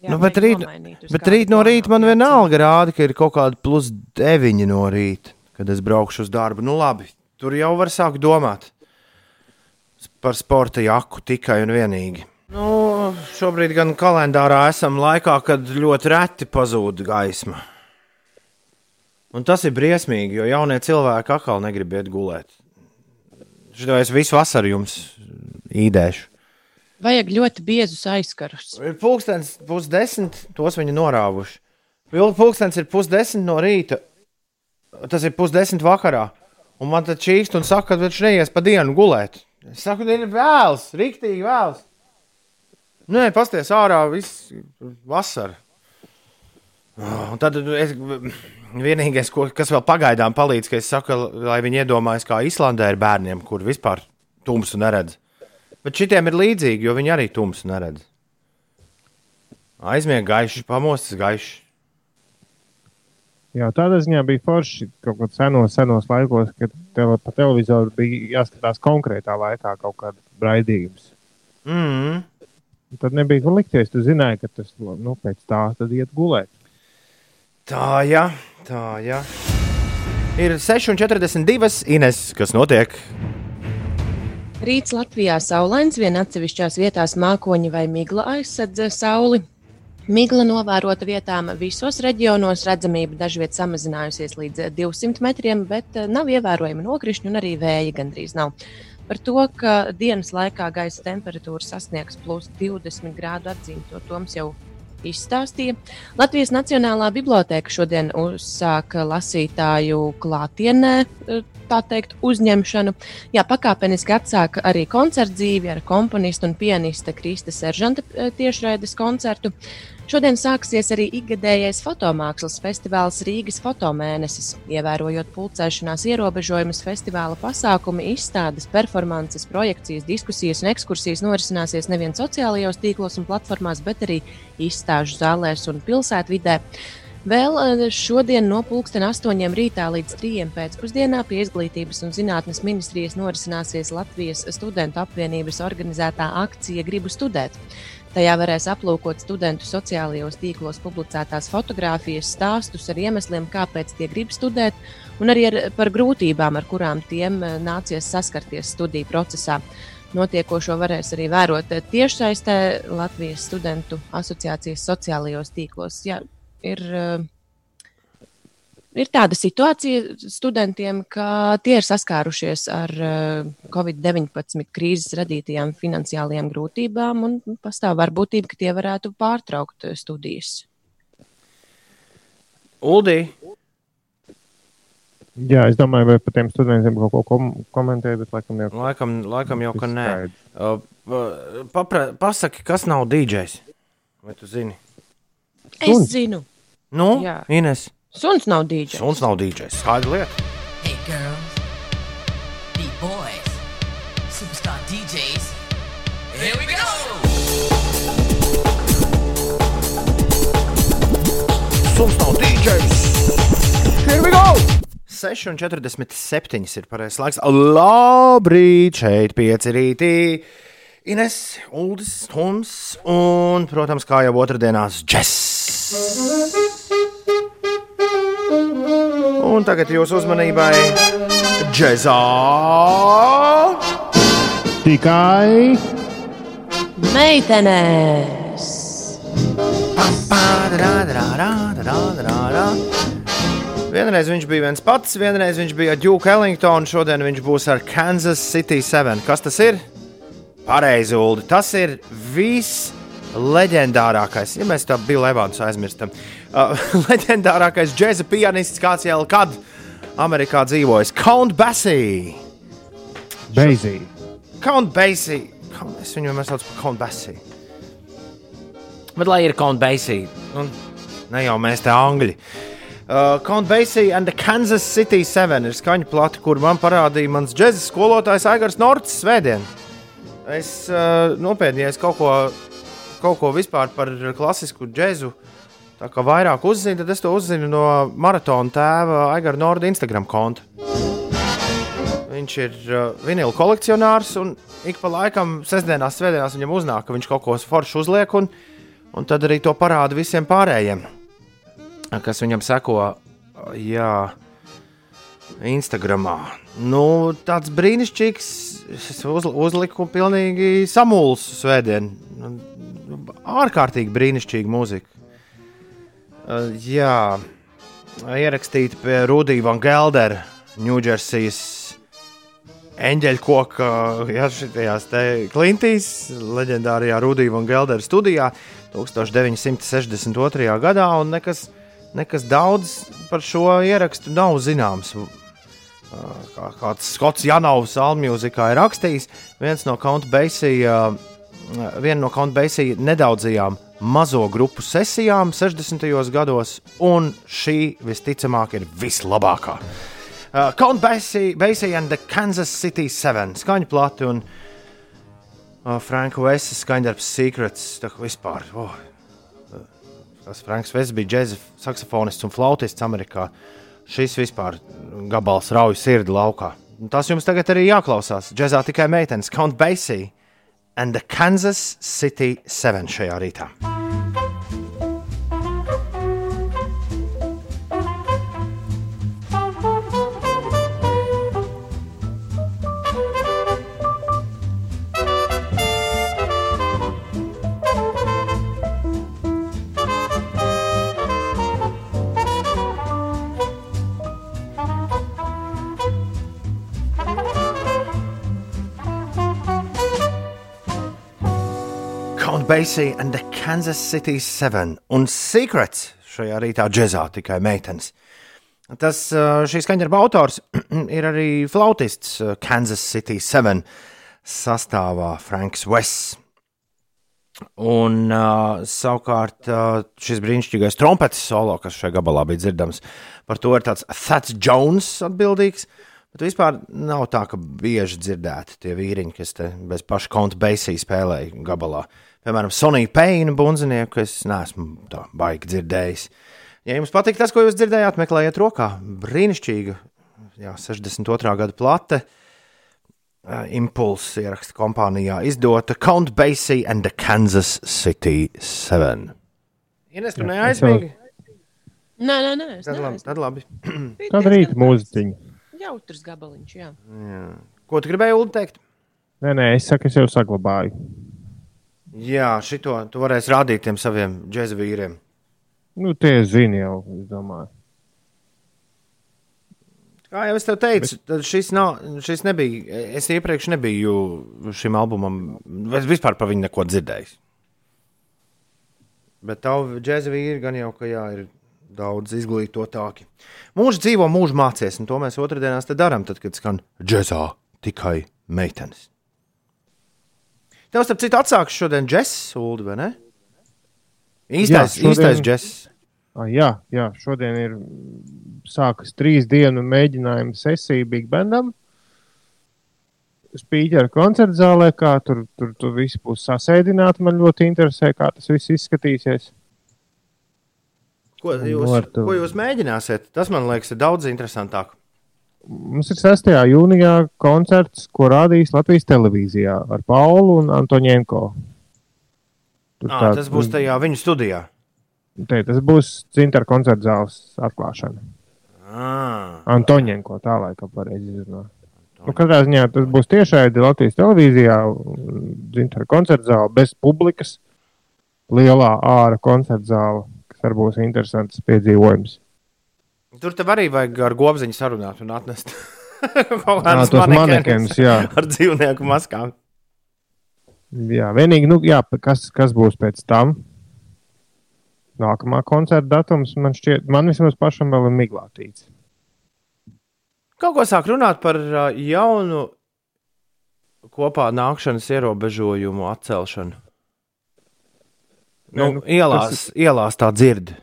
Jā, Nu, bet rīt- Bet rīt no rīta man vienalga rāda, ka ir kaut kāda plus 9 no rīta, kad es braukšu uz darbu. Nu, labi, tur jau var sākt domāt par sporta jaku tikai un vienīgi. Nu, šobrīd gan kalendārā esam laikā, kad ļoti reti pazūd gaisma. Un tas ir briesmīgi, jo jaunie cilvēki atkal negrib iet gulēt. Šito es visu vasaru jums īdēšu. Vajag ļoti biezus aizkarus. Ir pulkstenis pusdesmit, tos viņi norāvuši. Pulkstenis ir pusdesmit no rīta. Tas ir pusdesmit vakarā. Un man te čīkst un saka, ka viņš neies pa dienu gulēt. Es saku, ir vēls, rīktīgi vēls. Nē, pasties ārā, viss vasara. Un tad es, vienīgais, ko, kas vēl pagaidām palīdz, ka es saku, lai viņi iedomājas, kā Islandē ir bērniem, kur vispār tumsu neredz. Bet šitiem ir līdzīgi, jo viņi arī tumsu neredz. Aizmiega gaišs, pamostas gaišs. Jā, tādā ziņā bija forši kaut kādos senos, senos laikos, kad tele, pa televizoru bija jāskatās konkrētā laikā kaut kāda raidījums. Mm. Tad nebija kur likties. Tu zināji, ka tas nu, pēc tā tad iet gulēt. Tā, jā, tā, jā. Ir 6,42. Ines, kas notiek? Rīts Latvijā saulains, vien atsevišķās vietās mākoņi vai migla aizsedz sauli. Migla novērota vietām visos reģionos, redzamība dažviet samazinājusies līdz 200 metriem, bet eh, nav ievērojama nokrišņa un arī vēja gandrīz nav. Par to, ka dienas laikā gaisa temperatūra sasniegs plus 20 grādu atzīmi, to Toms jau izstāstīja. Latvijas Nacionālā biblioteka šodien uzsāka lasītāju klātienē, eh, tā teikt, uzņemšanu. Jā, pakāpeniski atsāka arī koncertu dzīvi ar komponistu un pianista Krista Seržanta eh, tiešraides koncertu. Šodien sāksies arī ikgadējais fotomākslas festivāls Rīgas fotomēnesis. Ievērojot pulcēšanās ierobežojumus, festivāla pasākumi, izstādes, performances, projekcijas, diskusijas un ekskursijas norisināsies nevien sociālajos tīklos un platformās, bet arī izstāžu zālēs un pilsētvidē. Vēl eh, šodien no pulksten 8 rītā līdz 3 pēcpusdienā pie Izglītības un zinātnes ministrijas norisināsies Latvijas studentu apvienības organizētā akcija Gribu studēt. Tajā varēs aplūkot studentu sociālajos tīklos publicētās fotogrāfijas, stāstus ar iemesliem, kāpēc tie grib studēt, un arī ar, par grūtībām, ar kurām tiem eh, nācies saskarties studiju procesā. Notiekošo varēs arī vērot tiešsaistē Latvijas studentu asociācijas sociālajos tīklos. Jā, ir, eh, ir tāda situācija studentiem, ka tie ir saskārušies ar eh, Covid-19 krīzes radītajām finansiālajām grūtībām, un pastāv varbūtība, ka tie varētu pārtraukt eh, studijas. Uldī, Jā, es domāju, vai par tiem studentiem kaut ko kom komentēt, bet laikam jau laikam, laikam jau ka nē. Uh, papra, pasaki, kas nav DJs? Vai tu zini? Es Suns. zinu, Nu, Jā. Ines, suns nav dīdžers. suns nav DJs. Skaidra lieta. Hey girls, beat boys, superstar DJs. Here we go! Suns nav DJs. Here we go! 6,47 ir pareizais laiks. Labrīt, šeit pieci rītī. Ines, Uldis, Toms un, protams, kā jau otrdienās, Džess. Un tagad jūsu uzmanībai Džezā. Tikai Meitenēs! Vienreiz viņš bija viens pats, vienreiz viņš bija Duke Ellingtonu, šodien viņš būs ar Kansas City 7. Kas tas ir? Pareizi, Ulu. Tas ir visleģendārākais, ja mēs tā biju Levants aizmirstam. Uh, leģendārākais džēza pianists, kāds jau kad Amerikā dzīvojis. Count Basie. Beizī. Count Basie. Count- Es viņu vienmēr saucu par Count Basie. Bet lai ir Count Basie, nu, ne jau mēs te angļi. Uh, Count Basie and the Kansas City 7 ir skaņa plata, kur man parādīja mans džēzus skolotājs Aigars Norts svētdien. Es uh, nopietni, ja es kaut ko, kaut ko vispār par klasisku džēzu vairāk uzzinu, tad es to uzzinu no maratona tēva Aigara Norda Instagram konta. Viņš ir uh, vinila kolekcionārs, un ik pa laikam, sestdienās, svētdienās viņam uznāk, ka viņš kaut ko foršu uzliek, un, un tad arī to parāda visiem pārējiem, kas viņam seko. Jā, Instagramā. Nu, tāds brīnišķīgs. Es uz, uzliku pilnīgi samulsu svētdienu. Ārkārtīgi brīnišķīga mūzika. Uh, jā, ierakstīta pie Rudija Van Geldera, Ņūdžersijas eņģeļkoka, jā, šitajās te Klintīs, leģendārajā Rudija Van Geldera studijā 1962. gadā, un nekas, nekas daudz par šo ierakstu nav zināms. Uh, Kā, kāds Skots Janovs Almūzikā ir rakstījis, viens no Count Basie, uh, viena no Count Basie nedaudzajām mazo grupu sesijām 60. gados, un šī visticamāk ir vislabākā. Uh, Count Basie, Basie and the Kansas City 7 skaņa plati un uh, Franka Vesa skaņdarbs Secrets. Vispār. Oh. Tas Franks Vests bija džēza saksofonists un flautists Amerikā. Šis vispār gabals rauj sirdi laukā. Un Tas jums tagad arī jāklausās. Džēzā tikai meitenes Count Basie and the Kansas City 7 šajā Count Basie and the Kansas City 7 un Secrets šajā rītā džēzā tikai meitenes. Tas uh, šīs skaņdarba autors ir arī flautists uh, Kansas City 7 sastāvā Franks Vests. Un uh, savukārt uh, šis brīnišķīgais trompetes solo, kas šajā gabalā bija dzirdams, par to ir tāds Thats Jones atbildīgs. Bet vispār nav tā, ka bieži dzirdēti tie vīriņi, kas bez paša konta Basie spēlēja gabalā. Piemēram, Sonija Peina bunzinieku, es neesmu tā baigi dzirdējis. Ja jums patīk tas, ko jūs dzirdējāt, meklējiet rokā. Brīnišķīga, jā, 62. gada plate. Uh, Impulse ieraksta kompānijā izdota Count Basie and the Kansas City 7. Ines, tu neaizmīgi? Nē, nē, nē. Tad labi. Tad labi. Diezgan rīta mūziķiņa. Jautrs gabaliņš, jā. Ko tu gribēji Ulu, teikt? Nē, nē, es saku, es jau saglabāju. Jā, šito tu varēsi rādīt tiem saviem džēza vīriem. Nu, tie zina jau, es domāju. Kā jau es tev teicu, tad šis, nav, šis nebija. Es iepriekš nebiju šim albumam, vai vispār par viņu neko dzirdējis. Bet tavu džēza vīri gan jau, ka jā, ir daudz izglītotāki. Mūžs dzīvo, mūžs mācies, un to mēs otrdienās te darām, tad, kad skan džēzā tikai meitenes. Tev, starp citu, atsāks šodien džeks, Ulu, vai ne? Īstais, šodien- īstais džeks. Ah, jā, jā, šodien ir sākas trīs dienu mēģinājuma sesija Big Bandam. Spīķera koncerta zālē, kā tur, tur, tur viss būs sasēdināti. Man ļoti interesē, kā tas viss izskatīsies. Ko jūs, ko jūs mēģināsiet? Tas man liekas, ir daudz interesantāk. Mums ir 6. jūnijā koncerts, ko rādīs Latvijas televīzijā ar Paulu un Antonienko. Tur À, tā- tas būs tajā viņu studijā. Te, tas būs Zintra koncerta zāles atklāšana. À, Antonienko tā laikam pareizi izrunā. Nu, katrā ziņā tas būs tiešai Latvijas televīzijā, Zintra koncerta zāle bez publikas. lielā ārā koncerta zāle, kas var būt interesants piedzīvojums. Tur tev arī vajag ar gobziņu sarunāt un atnest. Kaut kādus jā. Ar dzīvnieku maskām. Jā, vienīgi, nu, jā, kas, kas būs pēc tam? Nākamā koncerta datums man šķiet, man vismaz pašam vēl ir miglātīts. Kaut ko sāk runāt par jaunu kopā nākšanas ierobežojumu atcelšanu. Nu, Nē, nu, ielās, ielās tā dzird.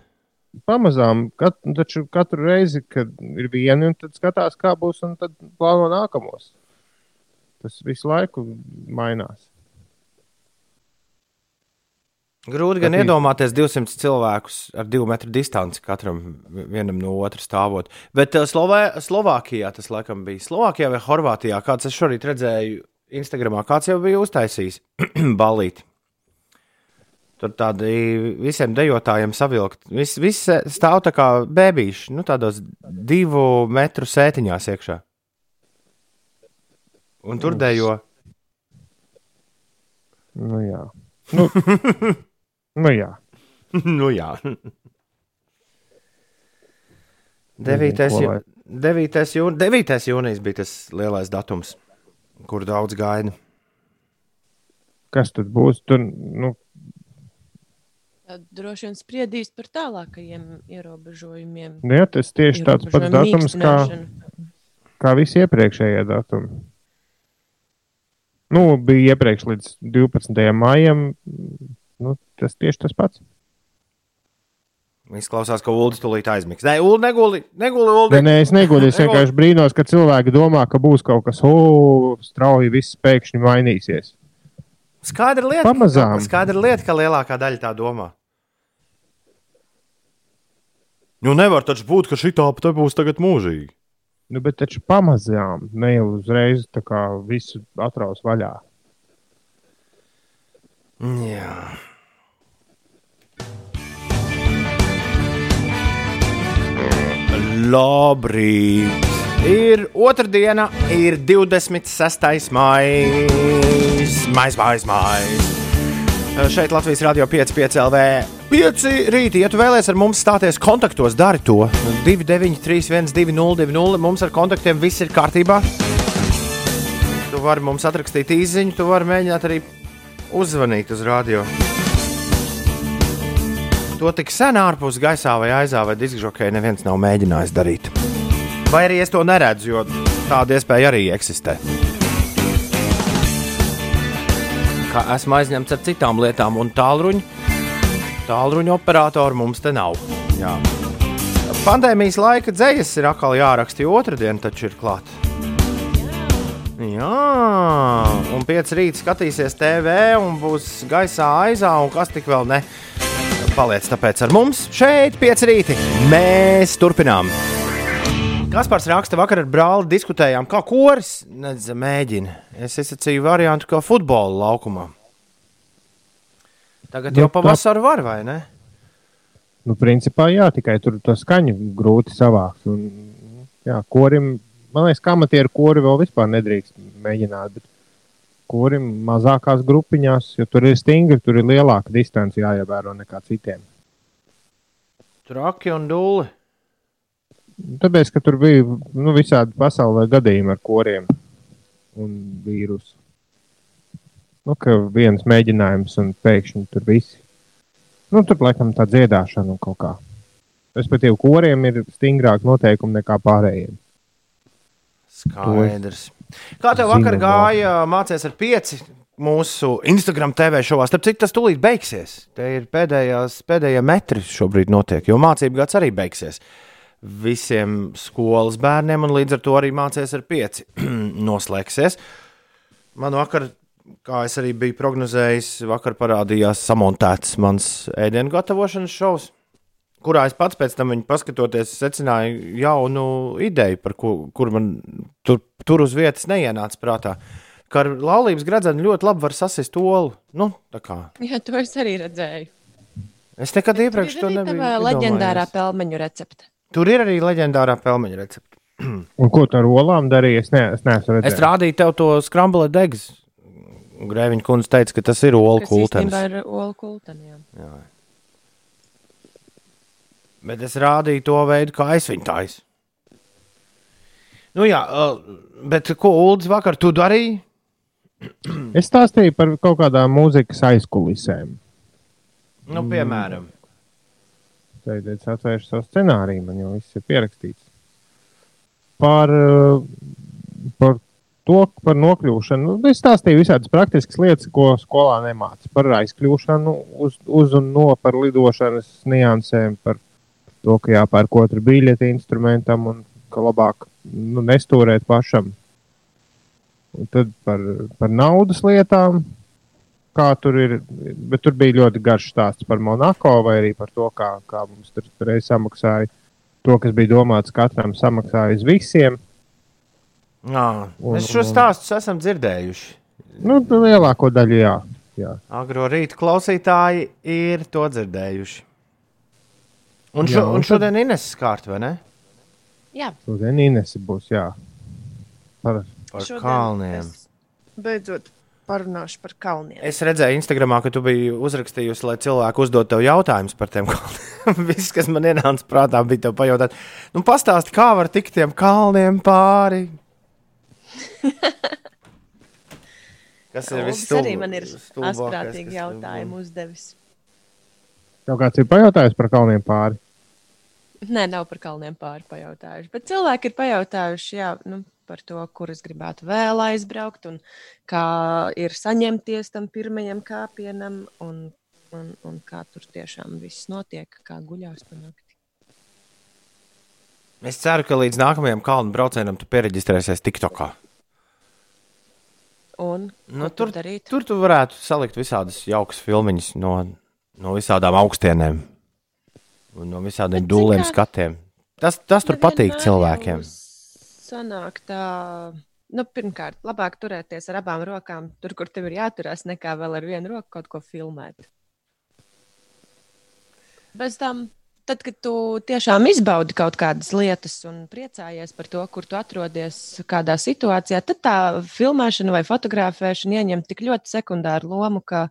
Pamazām, kat, nu, taču katru reizi, kad ir viena, un tad skatās, kā būs, un tad plāno nākamos. Tas visu laiku mainās. Grūti gan Patīk. iedomāties 200 cilvēkus ar divu metru distanci katram vienam no otra stāvot. Bet ā, Slovē, Slovākijā tas laikam bija. Slovākijā vai Horvātijā, kāds es šorīt redzēju Instagramā, kāds jau bija uztaisījis balīti. Tur tādi visiem dejotājiem savilkt. Viss vis stāv tā kā bēbīši, nu tādos divu metru sētiņās iekšā. Un tur dejo. Nu, jā. Nu, nu, jā. nu jā. 9. ko Jū... 9. Jūn... 9. jūnijas bija tas lielais datums, kur daudz gaida. Kas tad būs? Tur, nu, Tad droši vien spriedīs par tālākajiem ierobežojumiem. nu jā, tas tieši tāds pats datums kā, kā visi iepriekšējie datumi. Nu, bija iepriekš līdz 12. maijam. Nu, tas tieši tas pats. Izklausās, ka Ulas tūlīt aizmigs. Nē, Ulu neguli, neguli, Nē, Ulu. nē, es negodīgi. Es vienkārši brīnos, ka cilvēki domā, ka būs kaut kas oh, strauji, viss pēkšņi mainīsies. Skaidra lieta, Pamazām. skaidra lieta, ka lielākā daļa tā domā. Nu, nevar taču būt, ka šī tāpa būs tagad mūžīgi. Nu, bet taču pamazām, ne jau uzreiz tā kā visu atraus vaļā. Jā. Labrīt! Ir otrdiena, ir 26. maija. Maija, maija, maija. Šeit Latvijas Rādio 5,5 LV. 5 rītī, ja tu vēlēsies ar mums stāties kontaktos, dari to. 293, 202, mums ar kontaktiem viss ir kārtībā. Tu vari mums atrakstīt īsiņu, tu vari mēģināt arī uzzvanīt uz radio. To tik sen ārpus gaisā vai aizā vai diskžokē neviens nav mēģinājis darīt. Vai arī es to neredzu, jo tāda iespēja arī eksistē. Kā esmu aizņemts ar citām lietām, un tālruņa, tālruņa operatoru mums te nav. Jā. Pandēmijas laika dzējas ir atkal jāraksta, jo otrdien taču ir klāta. Jā, un pieci rīta skatīsies TV, un būs gaisā aizā, un kas tik vēl ne. Paliec tāpēc ar mums šeit, pieci rīti. Mēs turpinām. Kaspars raksta, vakar ar brāli diskutējām, kā koris mēģina. Es izsacīju variantu, kā futbola laukumā. Tagad Nu, jau pavasarī var, vai ne? Nu, principā, jā, tikai tur to skaņu grūti savākt. Un, jā, korim, man liekas, kā amatieru kori vēl vispār nedrīkst mēģināt. Bet kurim mazākās grupiņās, jo tur ir stingri, tur ir lielāka distance jāievēro nekā citiem. Traki un dūli. Tāpēc, ka tur bija nu, visādi pasaulē gadījumi ar koriem un vīrusu. Nu, ka viens mēģinājums un pēkšņi tur viss. Nu, tur laikam tā dziedāšana kaut kā. Respektīvi, koriem ir stingrāk noteikumi nekā pārējiem. Skaidrs. Kā tev vakar gāja mācīties ar pieci mūsu Instagram TV šovā? Starp citu, tas tūlīt beigsies. Te ir pēdējās, pēdējie metri šobrīd notiek, jo mācību gads arī beigsies. Visiem skolas bērniem, un līdz ar to arī mācīties ar pieci noslēgsies. Man vakar, kā es arī biju prognozējis, vakar parādījās samontēts mans ēdienu gatavošanas šovs kurā es pats pēc tam, paskatoties, secināju jaunu ideju, par ko, kur man tur, tur uz vietas neienāca prātā. Ka ar laulības gradzenu ļoti labi var sasist olu. Nu, tā kā. Jā, to es arī redzēju. es nekad iepriekš to Tur ir arī nebiju. tava leģendārā iedomājies. pelmeņu recepte. Tur ir arī leģendārā pelmeņa recepte. Un ko tu ar olām darīji? Es, ne, es neesmu Es redzējis. rādīju tev to skrambulē degs Grēviņa kundze teica, ka tas ir olu kultens. īstenībā ir olu kulteniem. Bet es rādīju to veidu, kā es viņu taisu. Nu, jā, uh, bet ko Ulas vakar tu darīji? Es stāstīju par kaut kādām mūzikas aizkulisēm. Nu, piemēram, Tad es atvēršu savu scenāriju, man jau viss ir pierakstīts. Par, uh, par to, par nokļūšanu. Nu, Es stāstīju visādas praktiskas lietas, ko skolā nemācīja. Par aizkļūšanu, uz, uz un no, par lidošanas niansēm, par to, ka jāpērk otru biļeti instrumentam un ka labāk nu, nestūrēt pašam. Un tad par, par naudas lietām, kā tur ir. Bet tur bija ļoti garš stāsts par Monako vai arī par to, kā, kā mums tur reiz samaksāja. To, kas bija domāts katram, samaksāja uz visiem. Jā, Un- mēs šo stāstu esam dzirdējuši. Nu, lielāko daļu, jā. jā. Agro rīta klausītāji ir to dzirdējuši. Un, šo, Jā, un un tad- šodien Ines skārta, vai ne? Jā, Šodien Inese būs, jā. Par, Par šodien kalniem. Beidzot, parunāšu par kalniem. Es redzēju, Instagramā, ka tu biji uzrakstījusi, lai cilvēki uzdod tev jautājumus par tiem kalniem. Viss, kas man ienāca prātā, bija tev pajautāt, nu, pastāsti, kā var tikt tiem kalniem pāri. Kas ir Uldis viss arī man ir astprātīgi jautājumu uzdevis. tev kāds ir pajautājis par kalniem pāri? Nē, nav par kalniem pāri pajautājuši. Bet cilvēki ir pajautājuši jā, nu, par to, kur es gribētu vēl aizbraukt, un kā ir saņemties tam pirmajam kāpienam, un, un, un kā tur tiešām viss notiek, kā guļās pa nakti. Es ceru, ka līdz nākamajam kalnu braucienam tu pieregistrēsies TikTokā. Un Nu, tur tur, tur tu varētu salikt visādas jaukas filmiņas no, no visādām augstienēm un no visādiem Bet, dūliem kā, skatiem. Tas, tas tur patīk Nevienmēr cilvēkiem. Sanāk tā, nu, pirmkārt, labāk turēties ar abām rokām, tur, kur tev ir jāturās, nekā vēl ar vienu roku kaut ko filmēt. Bez tam, tad, kad tu tiešām izbaudi kaut kādas lietas un priecājies par to, kur tu atrodies, kādā situācijā, tad tā filmēšana vai fotografēšana ieņem tik ļoti sekundāru lomu, ka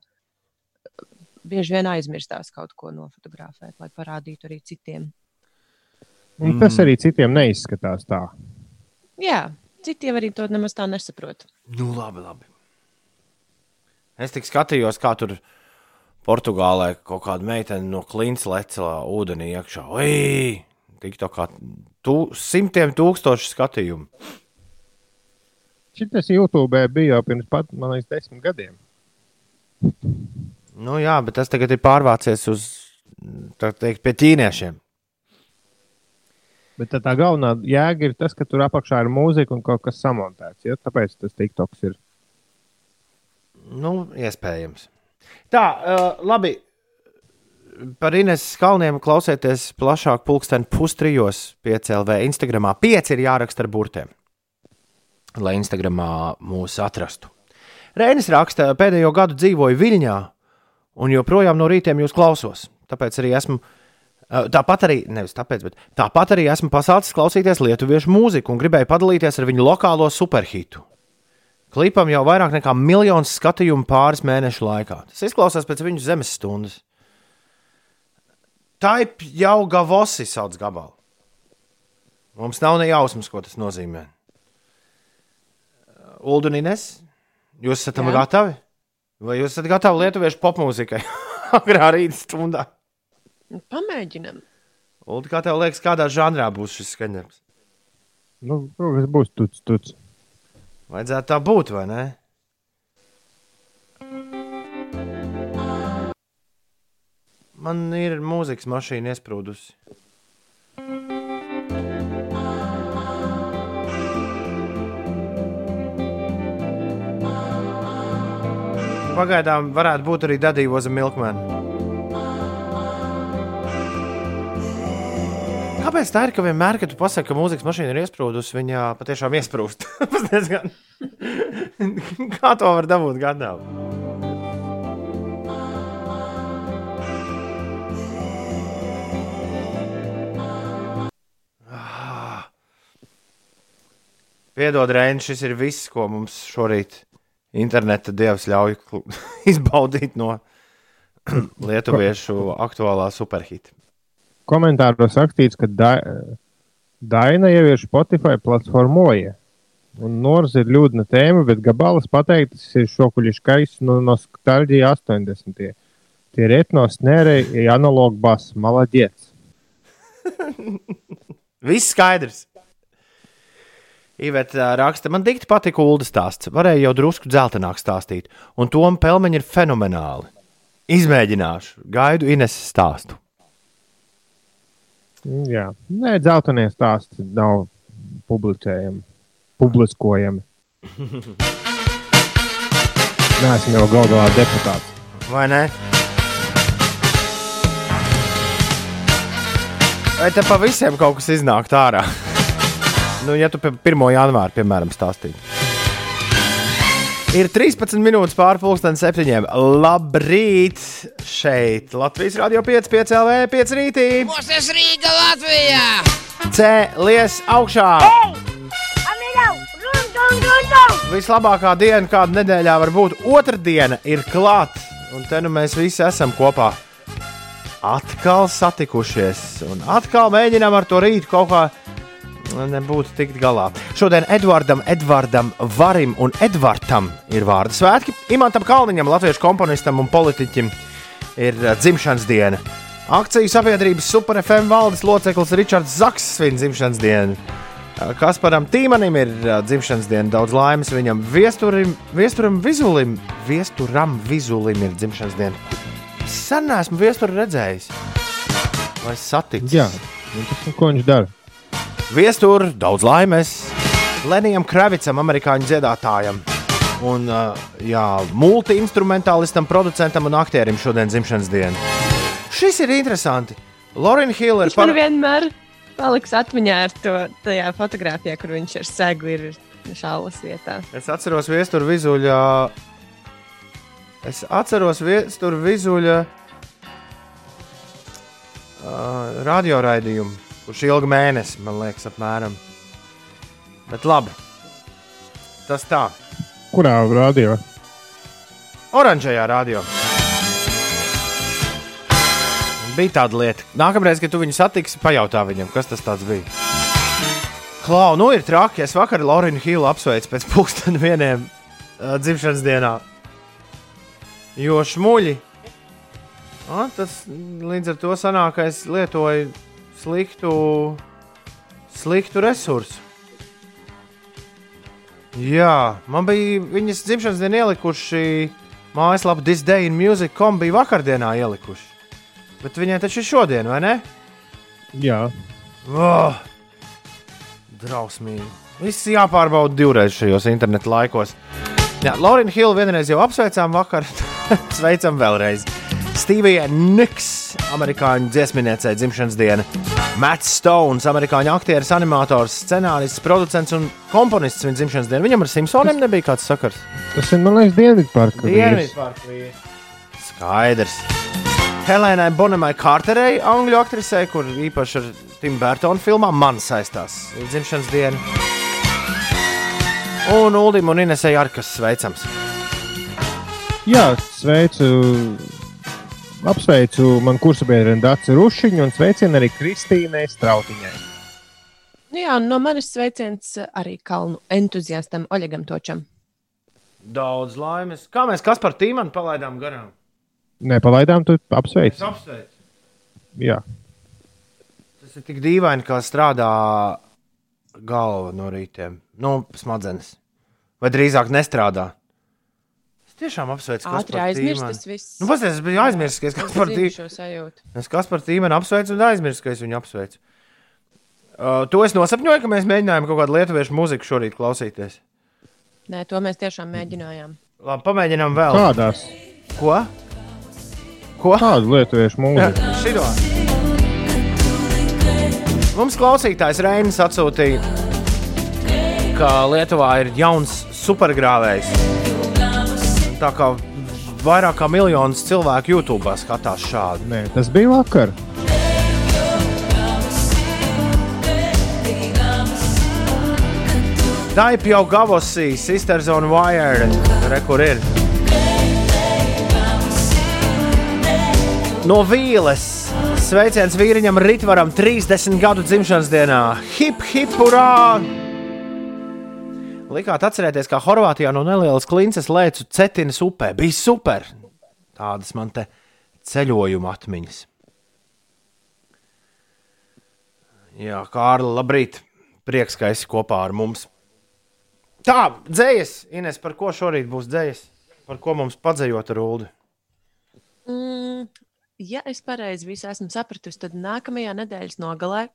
bieži vien aizmirstās kaut ko nofotografēt, lai parādītu arī citiem. Un tas arī citiem neizskatās tā. Jā, citi jau arī to nemaz tā nesaprot. Nu, labi, labi. Es tik skatījos, kā tur Portugālē kaut kāda meitene no klints lecā ūdenī iekšā. Ui! Tik tā kā tu, simtiem tūkstošu skatījumu. Šis YouTube bija jau pirms pat, man liekas, desmit gadiem. Nu, jā, bet tas tagad ir pārvācies uz, tā teikt, pie ķīniešiem. Bet tā galvenā jēga ir tas, ka tur apakšā ir mūzika un kaut kas samontēts. Ja? Tāpēc tas TikToks ir. Nu, iespējams. Tā, uh, labi. Par Ines kalniem klausieties plašāk, pulksten pustrijos, piecēlē Instagramā. Pieci ir jāraksta ar burtiem, lai Instagramā mūs atrastu. Rēnis raksta, pēdējo gadu dzīvoju Viļņā, un joprojām no rītiem jūs klausos. Tāpēc arī esmu. uh, Tāpat arī, nevis tāpēc, bet tāpat arī esmu pasācis klausīties lietuviešu mūziku un gribēju padalīties ar viņu lokālo superhitu. Klipam jau vairāk nekā miljons skatījumu pāris mēnešu laikā. Tas izklausās pēc viņu zemes stundas. Taip jau gavosi sauc gabalu. Mums nav ne jausmas, ko tas nozīmē. Uldunīnes, jūs esat tam gatavi? Vai jūs esat gatavi lietuviešu popmūzikai? Agrā rīta stundā. Nu, Pamēģinam. Ulu, kā tev liekas, kādā žanrā būs šis skaņdarbs? Nu, protams, būs tuts, tuts. Vajadzētu tā būt, vai ne? Man ir mūzikas mašīna iesprūdusi. Pagaidām varētu būt arī Dadījuma Oza Kāpēc tā ir, ka vienmēr, kad tu pasaki, ka mūzikas mašīna ir iesprūdusi, viņa patiešām iesprūst? Kā to var dabūt gatavu? Ah. Piedod, Reini, šis ir viss, ko mums šorīt interneta dievs ļauj izbaudīt no lietuviešu aktuālā superhita. Komentāros rakstīts, ka da, Daina ievieš Spotify platformoja. Un Nors ir ļudna tēma, bet gabalas pateiktas ir šokuļiškais no, no Stalģija 80. Tie ir etnos nērei analogu bas, maladiets. Viss skaidrs. Iveta ā, raksta, man dikti patika Ulu stāsts. Varēja jau drusku dzeltenāk stāstīt. Un Toma pelmeņi ir fenomenāli. Izmēģināšu. Gaidu Ines stāstu. Jā, nē, dzeltenie stāsti nav publicējami, publiskojami. Nē, esmu jau gal galā deputāts. Vai ne? Vai te pa visiem kaut kas iznāk ārā? nu, ja tu pie 1. janvāra, piemēram, stāstīji. Ir 13 minūtes pāri pusdienas septiņiem. Labrīt! Šeit Latvijas Rādio 5, 5 LV, 5 rītī. Mūsu Rīga Latvijā! Cēlies augšā! Vislabākā diena, kāda nedēļā var būt, otrdiena ir klāta. Un te nu mēs visi esam kopā. Atkal satikušies, un atkal mēģinām ar to rītu kaut kā nebūtu tikt galā. Šodien Edvardam, Edvardam, Varim un Edvardam ir vārdu svētki. Imantam Kalniņam, latviešu komponistam un politiķim, ir uh, dzimšanas diena. Akciju sabiedrības Super FM valdes loceklis Ričards Zaks svin dzimšanas dienu. Uh, Kasparam Tīmanim ir uh, dzimšanas diena, daudz laimes viņam. Viesturim, viesturam Vizulim, viesturam Vizulim ir dzimšanas diena. Sen esmu viesturu redzējis. Vai saticis? Jā, tas, nu, ko viņš dara. Viestur, daudz laimes Lenijam Kravicam, amerikāņu dziedātājam. Un uh, multi-instrumentālistam, producentam un aktierim šodien dzimšanas diena. Šis ir interesanti. Lorija ir Viņš man par... vienmēr paliks atmiņā ar to tajā fotografijā, kur viņš ar segli ir šālas vietā. Es atceros viesturu vizuļā. Es atceros viesturu vizuļā. Uh, radioraidījumu, kurš ilga mēnesi, man liekas, apmēram. Bet labi. Tas tā. Kurā radio? Oranžajā radio. Bija tāda lieta. Nākamreiz, kad tu viņu satiksi, pajautā viņam, kas tas bija. Klau, nu ir traki. Es vakar Loriju Hillu apsveicu pēc pusdienu vieniem uh, dzimšanas dienā. Jo šmuļi. A, tas līdz ar to sanāk, ka es lietoju sliktu, sliktu resursu. Jā, man bija viņas dzimšanas diena ielikuši mājaslapā Disney in Music.com bija vakardienā ielikuši. Bet viņai taču ir šodien, vai ne? Jā, Oh, drausmīgi. Viss jāpārbauda divreiz šajos internetu laikos. Jā, Lorija Hilda vienreiz jau apsveicām vakar. Sveicam vēlreiz. Stevija Niks, amerikāņu dziesminiecei dzimšanas diena. Mats Stones, amerikāņu aktieris, animators, scenārists, producents un komponists viņa dzimšanas diena. Viņam ar Simpsoniem nebija kāds sakars. tas ir, man liekas, Dienvidparka. vīrs. Skaidrs. Helēnai Bonamai Kārterei, angļu aktrisei, kur īpaši ar Tim Burtonu filmām man saistās dzimšanas diena. Un Ulim un Inesai Arkas sveicams. Jā, sveicu. Apsveicu manu kursabiedru Dāci Rušiņu un sveicienu arī Kristīnai Strautiņai. Nu jā, no manis sveiciens arī kalnu entuziastam Oļegam Točam. Daudz laimes. Kā mēs kas par tīmanu palaidām garām? Nepalaidām, tu apsveic. Es apsveicu. Jā, Tas ir tik dīvaini, kā strādā galva no rītiem. Nu, smadzenes. Vai drīzāk nestrādā. Tiešām apsveicu Tīmanu. tas viss. Nu, pats es biju aizmirsis, ka es Kaspar sajūtu. Es Kaspar Tīmanu apsveicu un aizmirsu, ka es viņu apsveicu. Uh, to es nosapņoju, ka mēs mēģinājām kaut kādu lietuviešu mūziku šorīt klausīties. Nē, to mēs tiešām mēģinājām. Labi, pamēģinām vēl. kādās? Ko? Ko? Kādu lietuviešu mūziku? Šito. Mums klausītājs Reinis atsūtīja, ka Lietuvā ir jauns supergrāvējs. Tā kā vairāk kā miljonus cilvēku YouTube skatās šādi. Nē, tas bija vakar. Type jau gavosī, Sisters on Wire. Re, kur ir? No vīles. Sveiciens vīriņam Ritvaram 30 gadu dzimšanas dienā. Hip, hip, hurrā! Likāt atcerēties, kā Horvātijā no nelielas klinces lēcu Cetinas upē. Bija super! Tādas man te ceļojuma atmiņas. Jā, Kārli, labrīt! Prieks, ka esi kopā ar mums. Tā, dzējas, Ines, par ko šorīt būs dzējas? Par ko mums padzējot ar Ulu? Mm, ja es pareizi esmu sapratusi, tad nākamajā nedēļas nogalē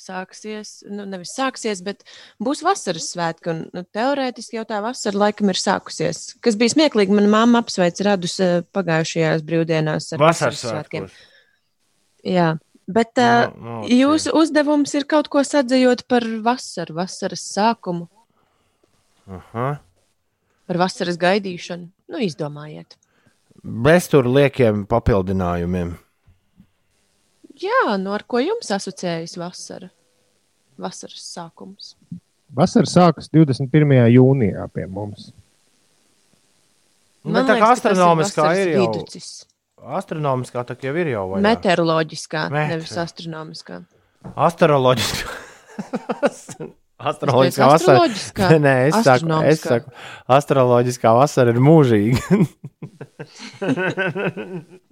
sāksies, nu, nevis sāksies, bet būs vasaras svētki. Un, nu, teorētiski jau tā vasara laikam ir sākusies. Kas bija smieklīgi, manā mamma apsveic radus eh, pagājušajās brīvdienās ar vasaras, svētkiem. Jā. Bet no, no, jūsu uzdevums ir kaut ko sadzējot par vasaru, vasaras sākumu. Aha. Par vasaras gaidīšanu. Nu, izdomājiet. Bez tur liekiem papildinājumiem. Jā, nu ar ko jums asociējas vasara? Vasaras sākums. Vasara sākas 21. jūnijā pie mums. Man tā kā astronomiskā ir jau. Viducis. Astronomiskā tā jau ir jau. Vai Meteoroloģiskā, Meteor. nevis astronomiskā. Astroloģiskā. Astroloģiskā vasara. Nē, es saku, es saku, astroloģiskā vasara ir mūžīga.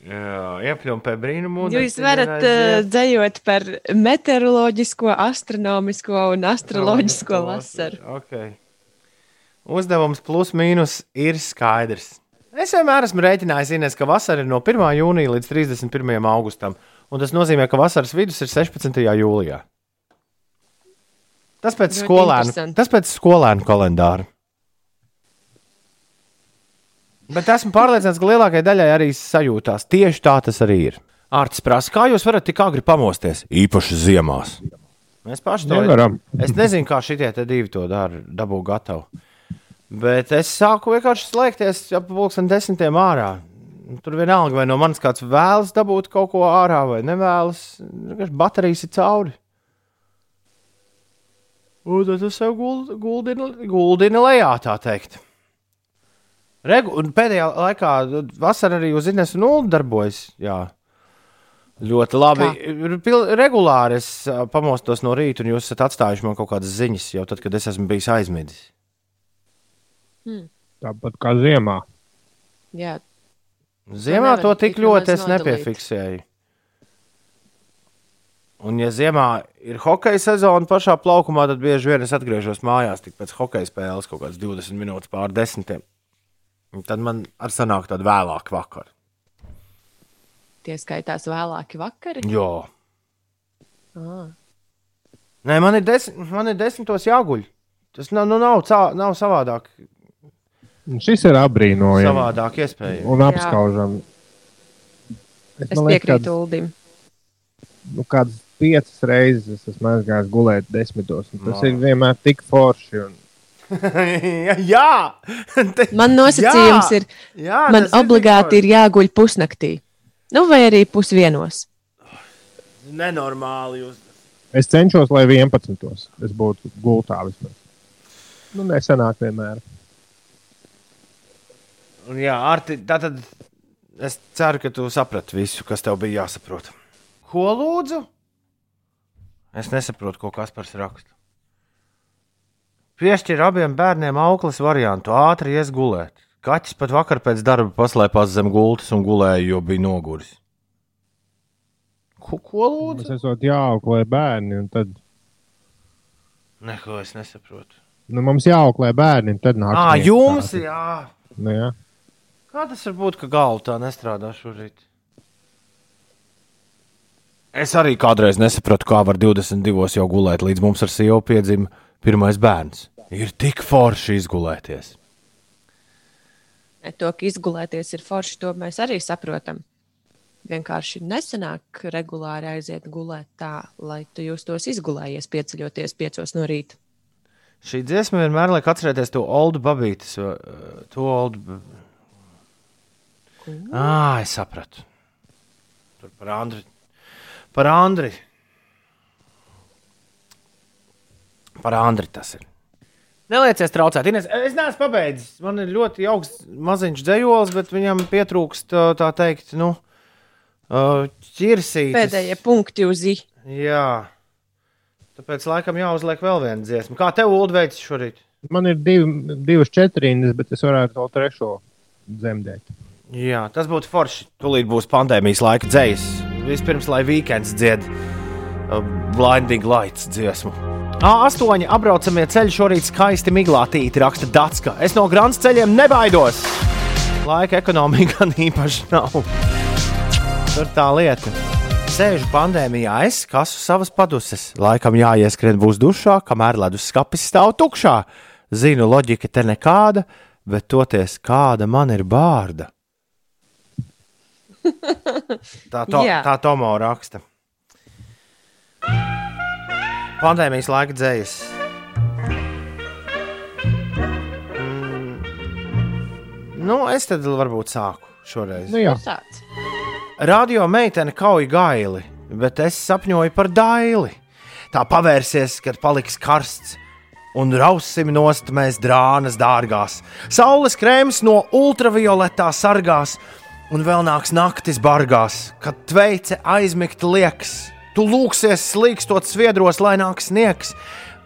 Jā, iepļumpē brīnumu. Jūs varat uh, dzējot par meteoroloģisko, astronomisko un astroloģisko vasaru. Okay. Uzdevums plus mīnus ir skaidrs. Es vienmēr esmu rēķinājis, Ines, ka vasara ir no 1. jūnija līdz 31. augustam, un tas nozīmē, ka vasaras vidus ir 16. jūlijā. Tas pēc skolēnu, tas pēc skolēnu kalendāra. Bet esmu pārliecināts, ka lielākajai daļai arī sajūtās. Tieši tā tas arī ir. Ārts prasa, kā jūs varat tik agri pamosties, īpaši ziemās. Mēs paši to nevaram. Es nezinu, kā šitie divi to dara, dabū gatavu. Bet es sāku vienkārši slēgties ap pulksten desmitiem ārā. Tur vienalga, vai no manis kāds vēlas dabūt kaut ko ārā, vai nevēlas. Vienkārši baterijas ir cauri. Un tad tu sev guldini, guldini lejā, tā teikt. Regu, pēdējā laikā vasarā arī uz Ines un Ulu darbojas. Jā. Ļoti labi. Pil, regulāri es pamostos no rīta, un jūs esat atstājuši man kaut kādas ziņas jau tad, kad es esmu bijis aizmidzis. Hmm. Tāpat kā ziemā. Jā. Ziemā to tik ļoti es nepiefiksēju. Un, ja ziemā ir hokeja sezona pašā plaukumā, tad bieži vien es atgriežos mājās tik pēc hokeja spēles kaut kādas 20 minūtes pār desmitiem. Tad man ar sanāk tādu vēlāku vakaru. Tie skaitās vēlāki vakari? Jā. Ah. Nē, man ir, desmit, man ir desmitos jāguļ. Tas nav, nu, nav, cā, nav savādāk. Šis ir apbrīnojami. Savādāk iespējams. Un apskaužami. Es, es piekrītu Uldim. Nu, kādas piecas reizes es esmu aizgājis gulēt desmitos. Tas no. ir vienmēr tik forši. Un jā, man nosacījums jā, ir, jā, man obligāti ir, ir jāguļ pusnaktī. Nu, vai arī pusdienos. Nenormāli. Jūs... Es cenšos, lai 11. es būtu gultā vismaz. Nu, nesenāk vienmēr. Un jā, Arti, tātad es ceru, ka tu saprati visu, kas tev bija jāsaprot. Ko lūdzu? Es nesaprotu, ko Kaspars raksta. Piešķir abiem bērniem auklas variantu, ātri ies gulēt. Kaķis pat vakar pēc darba paslēpās zem gultas un gulēja, jo bija noguris. Ko, ko lūdzu? Tas esot jāauklē bērni, un tad. Neko es nesaprotu. Nu, mums jāauklē bērni, tad nāk. Ah, jums, tādi. jā. Nu, jā. Kā tas var būt, ka galva tā nestrādā šorīt? Es arī kādreiz nesapratu, kā var 22. jau gulēt, līdz mums ar sievu piedzima pirmais bērns. Ir tik forši izgulēties. To, ka izgulēties ir forši, to mēs arī saprotam. Vienkārši nesenāk regulāri aiziet gulēt tā, lai tu justos izgulējies, pieceļoties piecos no rīta. Šī dziesma vienmēr liek atcerēties to oldu babītes, to oldu. Ah, es sapratu. Tur par Andri. Par Andri Par Andri tas ir. Neliecies traucēt. Ines, es neesmu pabeidzis. Man ir ļoti augsts maziņš dzējols, bet viņam pietrūkst tā teikt, nu, ā, ķirsītes. Pēdējie punkti uz i. Jā. Tāpēc laikam jāuzliek vēl viena dziesma. Kā tev, Ulu, veids šorīt? Man ir divi, divas četrīnas, bet es varētu vēl trešo dzemdēt. Jā, tas būtu forši. Tūlīt būs pandēmijas laika dzējas. Vispirms, lai weekends dzied uh, Blinding Lights dziesmu. A8 apbraucamie ceļi šorīt skaisti miglātīti, raksta Datska. Es no grāmatas ceļiem nebaidos. Laika ekonomija gan īpaši nav. Tur tā lieta. Sēžu pandēmijā, es kasu savas paduses. Laikam jāieskrien būs dušā, kamēr ledus skapis stāv tukšā. Zinu, loģika te nekāda, bet toties kāda man ir bārda. Tā, to, Jā. tā Tomo raksta. Pandēmijas laika dzējas. Mm. Nu, es tad varbūt sāku šoreiz. Nu, jā, Tāds. Radio meitene kauj gaili, bet es sapņoju par daili. Tā pavērsies, kad paliks karsts, un rausim nost mēs drānas dārgās. Saules krēms no ultravioletā sargās, un vēl nāks naktis bargās, kad tveice aizmigt liekas. Tu lūksies slīkstot sviedros, lai nāk sniegs,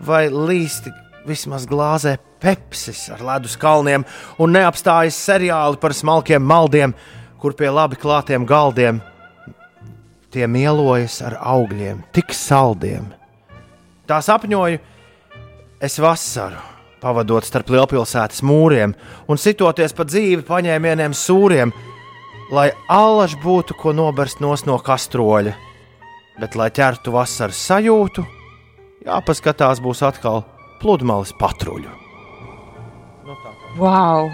vai līsti vismaz glāzē pepsis ar ledus kalniem, un neapstājas seriāli par smalkiem maldiem, kur pie labi klātiem galdiem tie mielojas ar augļiem, tik saldiem. Tā sapņoju, es vasaru, pavadot starp lielpilsētas mūriem un sitoties pa dzīvi paņēmieniem sūriem, lai allaž būtu ko noberst no kastroļa. Bet, lai ķertu vasaras sajūtu, jāpaskatās būs atkal pludmales patruļu. Wow!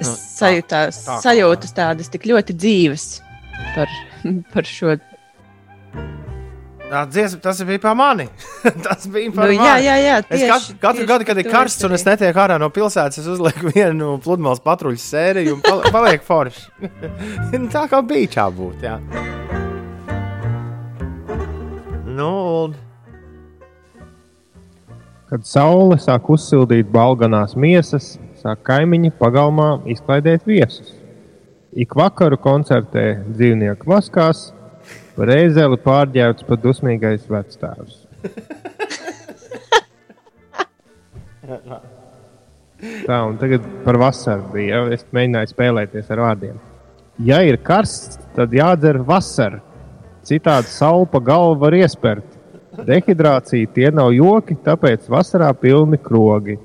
Es Nu, nu, sajūtās, tā kā- sajūtas tādas tik ļoti dzīves par, par šo. Tā dziesma, tas bija par mani. tas bija par Nu, mani. jā, jā, jā. Es Tieši, katru, katru gadu, kad ir karsts es un es netieku ārā no pilsētas, es uzlieku vienu pludmales patruļu sēriju un pal paliek forši. Tā kā bija būt. Jā. Nu, un kad saule sāk uzsildīt balganās miesas, sāk kaimiņi pagalmā izklaidēt viesus. Ik vakaru koncertē dzīvnieku maskās, reizeli pārģērbts pat dusmīgais vecstāvs. Tā, un tagad par vasaru bija. ja, Es mēģināju spēlēties ar vārdiem. Ja ir karsts, tad jādzer vasarā. Citādi saule pa galvu var iespērt. Dehidrācija tie nav joki, tāpēc vasarā pilni krogi.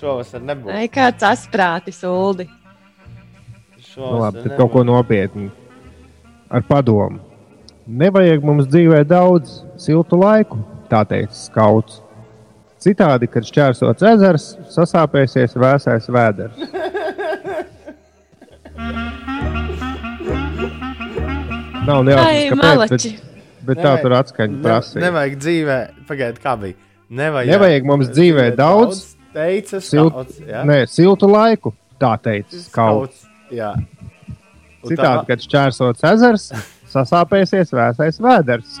šovasar nebūs. Ai, kāds asprātis, Uldi. Nu, labi, tad kaut ko nopietnu ar padomu. Nevajag mums dzīvē daudz siltu laiku, tā teica skauts. Citādi, kad šķērsots ezers, sasāpēsies vēsais vēders. Nav nejausmas, kāpēc, bet, bet tā tur atskaņa Ne, prasīja. nevajag dzīvē, pagaidiet, kā bija. Nevajag, Nevajag mums dzīvē daudz, teica, Silt, skauts. jā. ne, siltu laiku, tā teica skauts. Citādi, kad šķērsots ezers, sasāpēsies vēsais vēders.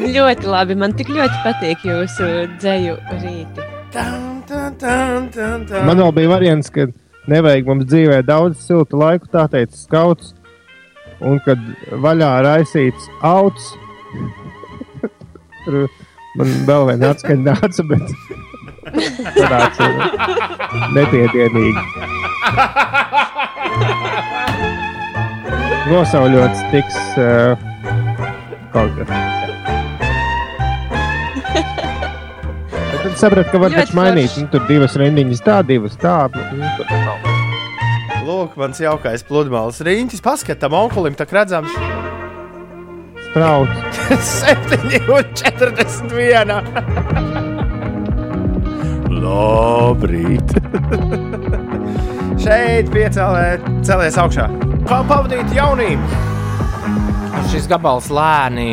Ļoti labi. Man tik ļoti patīk jūsu dzēju rīti. Tan, tan, tan, tan, tan. Man vēl bija variants, ka nevajag mums dzīvē daudz siltu laiku, tā teica skauts. Un kad vaļā raisīts auts, tur man vēl viena atskaņa nāca, bet tāds ir nepiedienīgi. Nosauļots tiks uh, kaut kas. Tad sapratu, ka var taču mainīt. Nu, tur divas rindiņas, tā, divas tā. Nu. Lūk, mans jaukais pludmales rīņķis. Paskatām, onkulim tā redzams. Sprauts. 7 un 41. Labrīt! Šeit piecēlē, celies augšā. Kā pavadīt jaunību? Šis gabals lēni,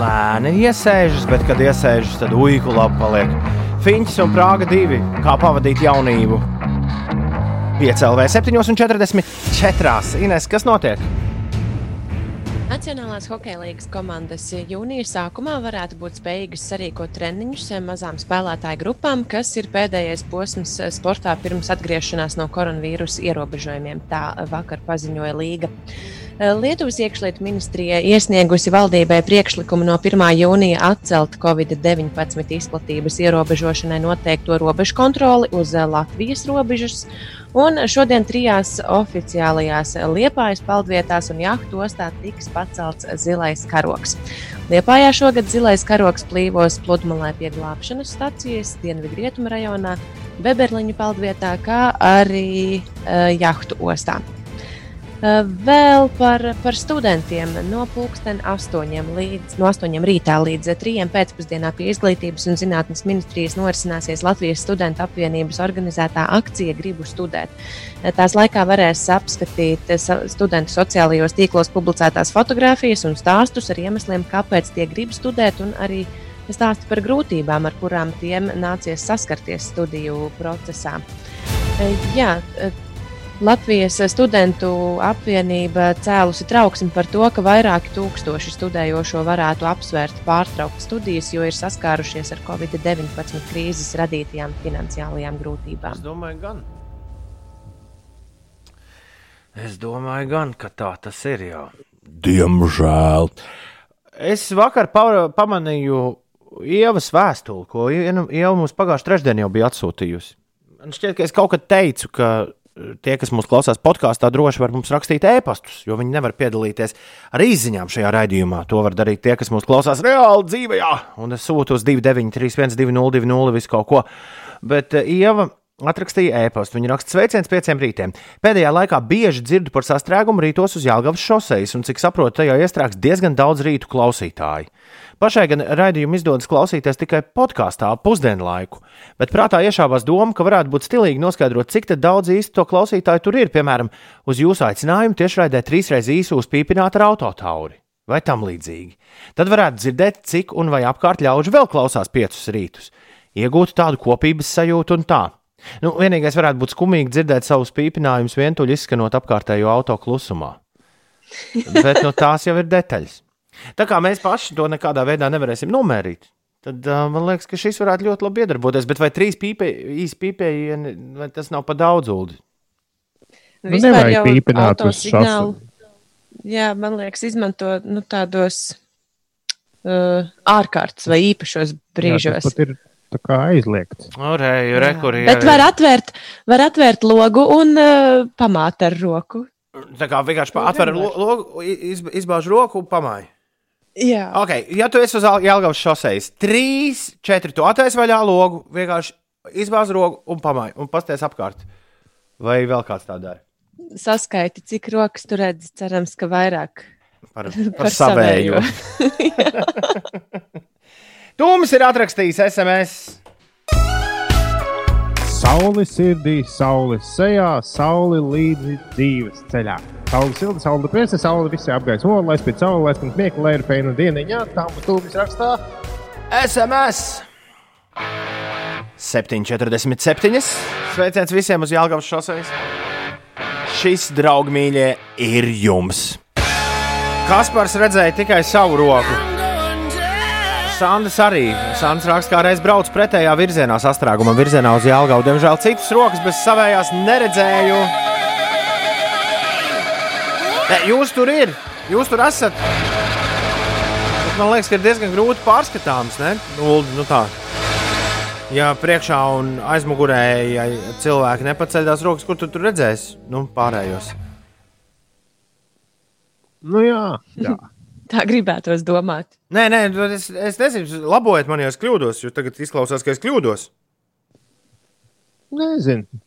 lēni iesēžas, bet, kad iesēžas, tad uīku labi paliek. Fiņķis un prāga divi. Kā pavadīt jaunību? Piecēlē 7,44. Ines, kas notiek? Nacionālās hokeja līnijas komandas jūnija sākumā varētu būt spējīgas sarīkot treniņus mazām spēlētāju grupām, kas ir pēdējais posms sportā pirms atgriešanās no koronavīrusa ierobežojumiem. Tā vakar paziņoja Līga. Lietuvas iekšlietu ministrija iesniegusi valdībai priekšlikumu no 1. jūnija atcelt Covid-19 izplatības ierobežošanai noteikto robežu kontroli uz Latvijas robežas. Un šodien trijās oficiālajās Liepājas peldvietās un jahtu ostā tiks pacelts zilais karoks. Liepājā šogad zilais karoks plīvos pludmalē pie glābšanas stacijas Dienvidrietumu rajonā, Beberliņu peldvietā, kā arī uh, jahtu ostā. Eh, vēl par, par studentiem no pulksten 8, līdz, no 8 rītā līdz 3 pēcpusdienā pie Izglītības un zinātnes ministrijas norisināsies Latvijas studentu apvienības organizētā akcija Gribu studēt. Eh, tās laikā varēs apskatīt eh, studentu sociālajos tīklos publicētās fotogrāfijas un stāstus ar iemesliem, kāpēc tie grib studēt, un arī stāstu par grūtībām, ar kurām tiem nācies saskarties studiju procesā. Jā, Latvijas studentu apvienība cēlusi trauksmi par to, ka vairāki tūkstoši studējošo varētu apsvērt pārtraukt studijas, jo ir saskārušies ar Covid-19 krīzes radītajām finansiālajām grūtībām. Es domāju, gan. Es domāju, gan, ka tā tas ir. Jā. Diemžēl. Es vakar pa pamanīju Ievas vēstuli, ko Ieva mums pagājušajā trešdienā jau bija atsūtījusi. Man šķiet, ka es kaut kad teicu, ka tie, kas mūs klausās podkāstā, droši var mums rakstīt ēpastus, jo viņi nevar piedalīties ar izziņām šajā raidījumā. To var darīt tie, kas mūs klausās reāli dzīvē, un es sūtu uz 293, 202, visu kaut ko. Bet uh, Ieva atrakstīja ēpastu. Viņa raksta sveiciens pieciem rītiem. Pēdējā laikā bieži dzirdu par sastrēgumu rītos uz Jālgavas šoseis, un cik saprotu, tajā iestrēgs diezgan daudz rītu klausītāju. Pašai gan raidījumu izdodas klausīties tikai podkāstā pusdienlaiku, bet prātā iešāvās doma, ka varētu būt stilīgi noskaidrot, cik daudz īsti to klausītāju tur ir. Piemēram, uz jūsu aicinājumu tiešraidē trīsreiz īsu uzpīpināt ar autotauri vai tam līdzīgi. Tad varētu dzirdēt, cik un vai apkārt ļaužu vēl klausās piecus rītus, iegūt tādu kopības sajūtu un tā. Nu, vienīgais varētu būt skumīgi dzirdēt savus pīpinājumus vientuļi izskanot apkārtējo auto klusumā. Bet nu, tās jau ir detaļas. Tā kā mēs paši to nekādā veidā nevarēsim nomērīt, tad uh, man liekas, ka šis varētu ļoti labi iedarboties. Bet vai trīs pīpē, īsi pīpēji, vai tas nav pa daudz ūdeni? Nu, Vispār jau pīpināt uz signālu. Jā, man liekas, izmanto nu, tādos uh, ārkārtas vai īpašos brīžos. Jā, tā kā aizliegts. Orēju, rekurī, Bet var atvērt, var atvērt logu un uh, pamāt ar roku. Tā kā vienkārši atver logu, iz, izbāž roku un pamāja. Jā. Okay, ja tu esi uz Jālgavas šoseis, trīs, četri, tu attaisi vaļā logu, vienkārši izbāz roku un pamāji, un pasties apkārt. Vai vēl kāds tā dara? Saskaiti, cik rokas tu redzi, cerams, ka vairāk. Par, par, par savējo. Tūms ir atrakstījis SMS. Sauli sirdī, saule sejā, saule līdzi dzīves ceļā. Saule silta, saule priesa, saule visai apgājis olu, lai spēc saule, lai spēc miekla, lai ir feina dieniņā, tā mums tūvis rakstā. SMS! 747. Sveiciens visiem uz Jālgavas šoseis. Šis, draugi mīļie, ir jums. Kaspars redzēja tikai savu roku. Sandrs arī. Sandrs raksta, kā reiz brauc pretējā virzienā, sastrēguma virzienā uz Jālgaudu. Diemžēl citas rokas bez savējās neredzēju. Ne, jūs tur ir, jūs tur esat. Bet man liekas, ka ir diezgan grūti pārskatāms. Ne? Nu, nu tā. Ja priekšā un aizmugurē ja cilvēki nepaceļās rokas, kur tu tur redzēsi nu, pārējos? Nu jā, jā. Tā gribētos domāt. Nē, nē, es, es nezinu, labojiet man, ja es kļūdos, jo tagad izklausās, ka es kļūdos. Nezinu.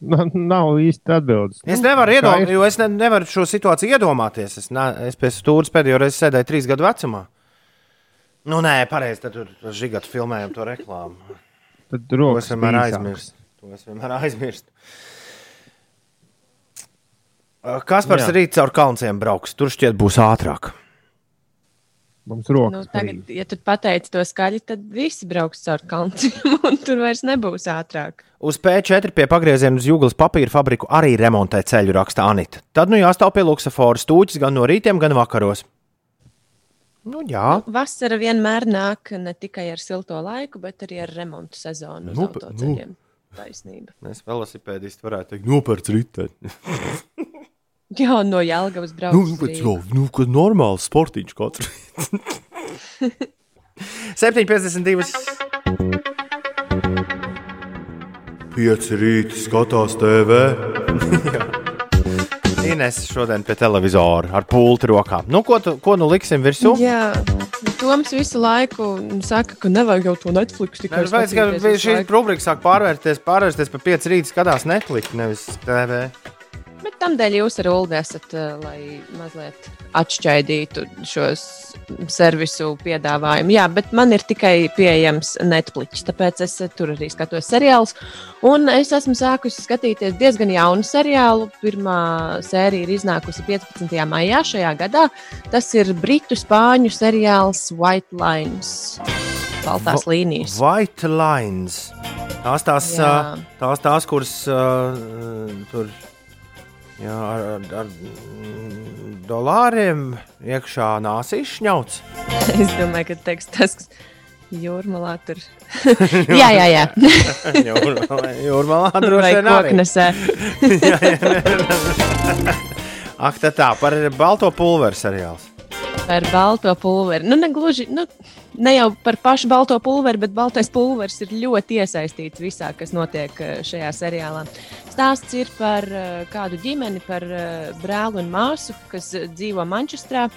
Man nav īsti atbildes. Es nevaru iedomāties, jo es ne, nevaru šo situāciju iedomāties. Es, ne, es pēc stūres pēdējo reizi sēdēju trīs gadu vecumā. Nu, nē, pareizi, tad tur žigatu filmējam to reklāmu. Tad es vienmēr aizmirstu. To es vienmēr aizmirstu. Kaspars arī caur kalnciem brauks. Tur šķiet būs ātrāk. Mums rokas Nu, nu, tagad, ja tu pateici to skaļi, tad visi brauks caur kalnu, un tur vairs nebūs ātrāk. Uz P4 pie pagrieziena uz jūglas papīra fabriku arī remontē ceļu, raksta Anita. Tad nu jāstāv pie luksafora stūķis gan no rītiem, gan vakaros. Nu, jā, Vasara vienmēr nāk ne tikai ar silto laiku, bet arī ar remontu sezonu uz Nu, nu. Taisnība. mēs velosipēdisti varētu teikt, nopērts riteni. Jā, no Jālgavas brauc. Nu, bet jau, nu, kad normāls sportiņš katru. 7,52. Pieci rīti skatās TV. Ines šodien pie televizora ar pulti rokā. Nu, ko, tu, ko nu liksim virsū? Jā, Toms visu laiku saka, ka nevajag jau to Netflix tikai ka skatīties visu šī rubrika sāk pārvērties, pārvērsties par pieci rīti skatās Netflix, nevis TV. Bet tam dēļ jūs ar Ulu esat, eh, lai mazliet atšķaidītu šos servisu piedāvājumu. Jā, bet man ir tikai pieejams Netflix, tāpēc es tur arī skatos seriālus. Un es esmu sākusi skatīties diezgan jaunu seriālu. Pirmā sērija ir iznākusi 15. maijā šajā gadā. Tas ir britu spāņu seriāls White Lines. Baltās Va- līnijas. White lines. Tās tās, Jā. tās, tās kuras uh, tur jā, ar, ar, ar dolāriem iekšā nāsīs šņauts. Es domāju, ka teiks tas, kas jūrmalā tur. jā, jā, jā. Jūrmalā jūrmalā droši vien koknesē. Ak, tā tā, par balto pulveru seriāls. Par balto pulveri. Nu, ne gluži. Nu, Ne jau par pašu balto pulveri, bet baltais pulveris ir ļoti iesaistīts visā, kas notiek eh, šajā seriālā. Stāsts ir par eh, kādu ģimeni, par eh, brāli un māsu, kas eh, dzīvo Manchestrā.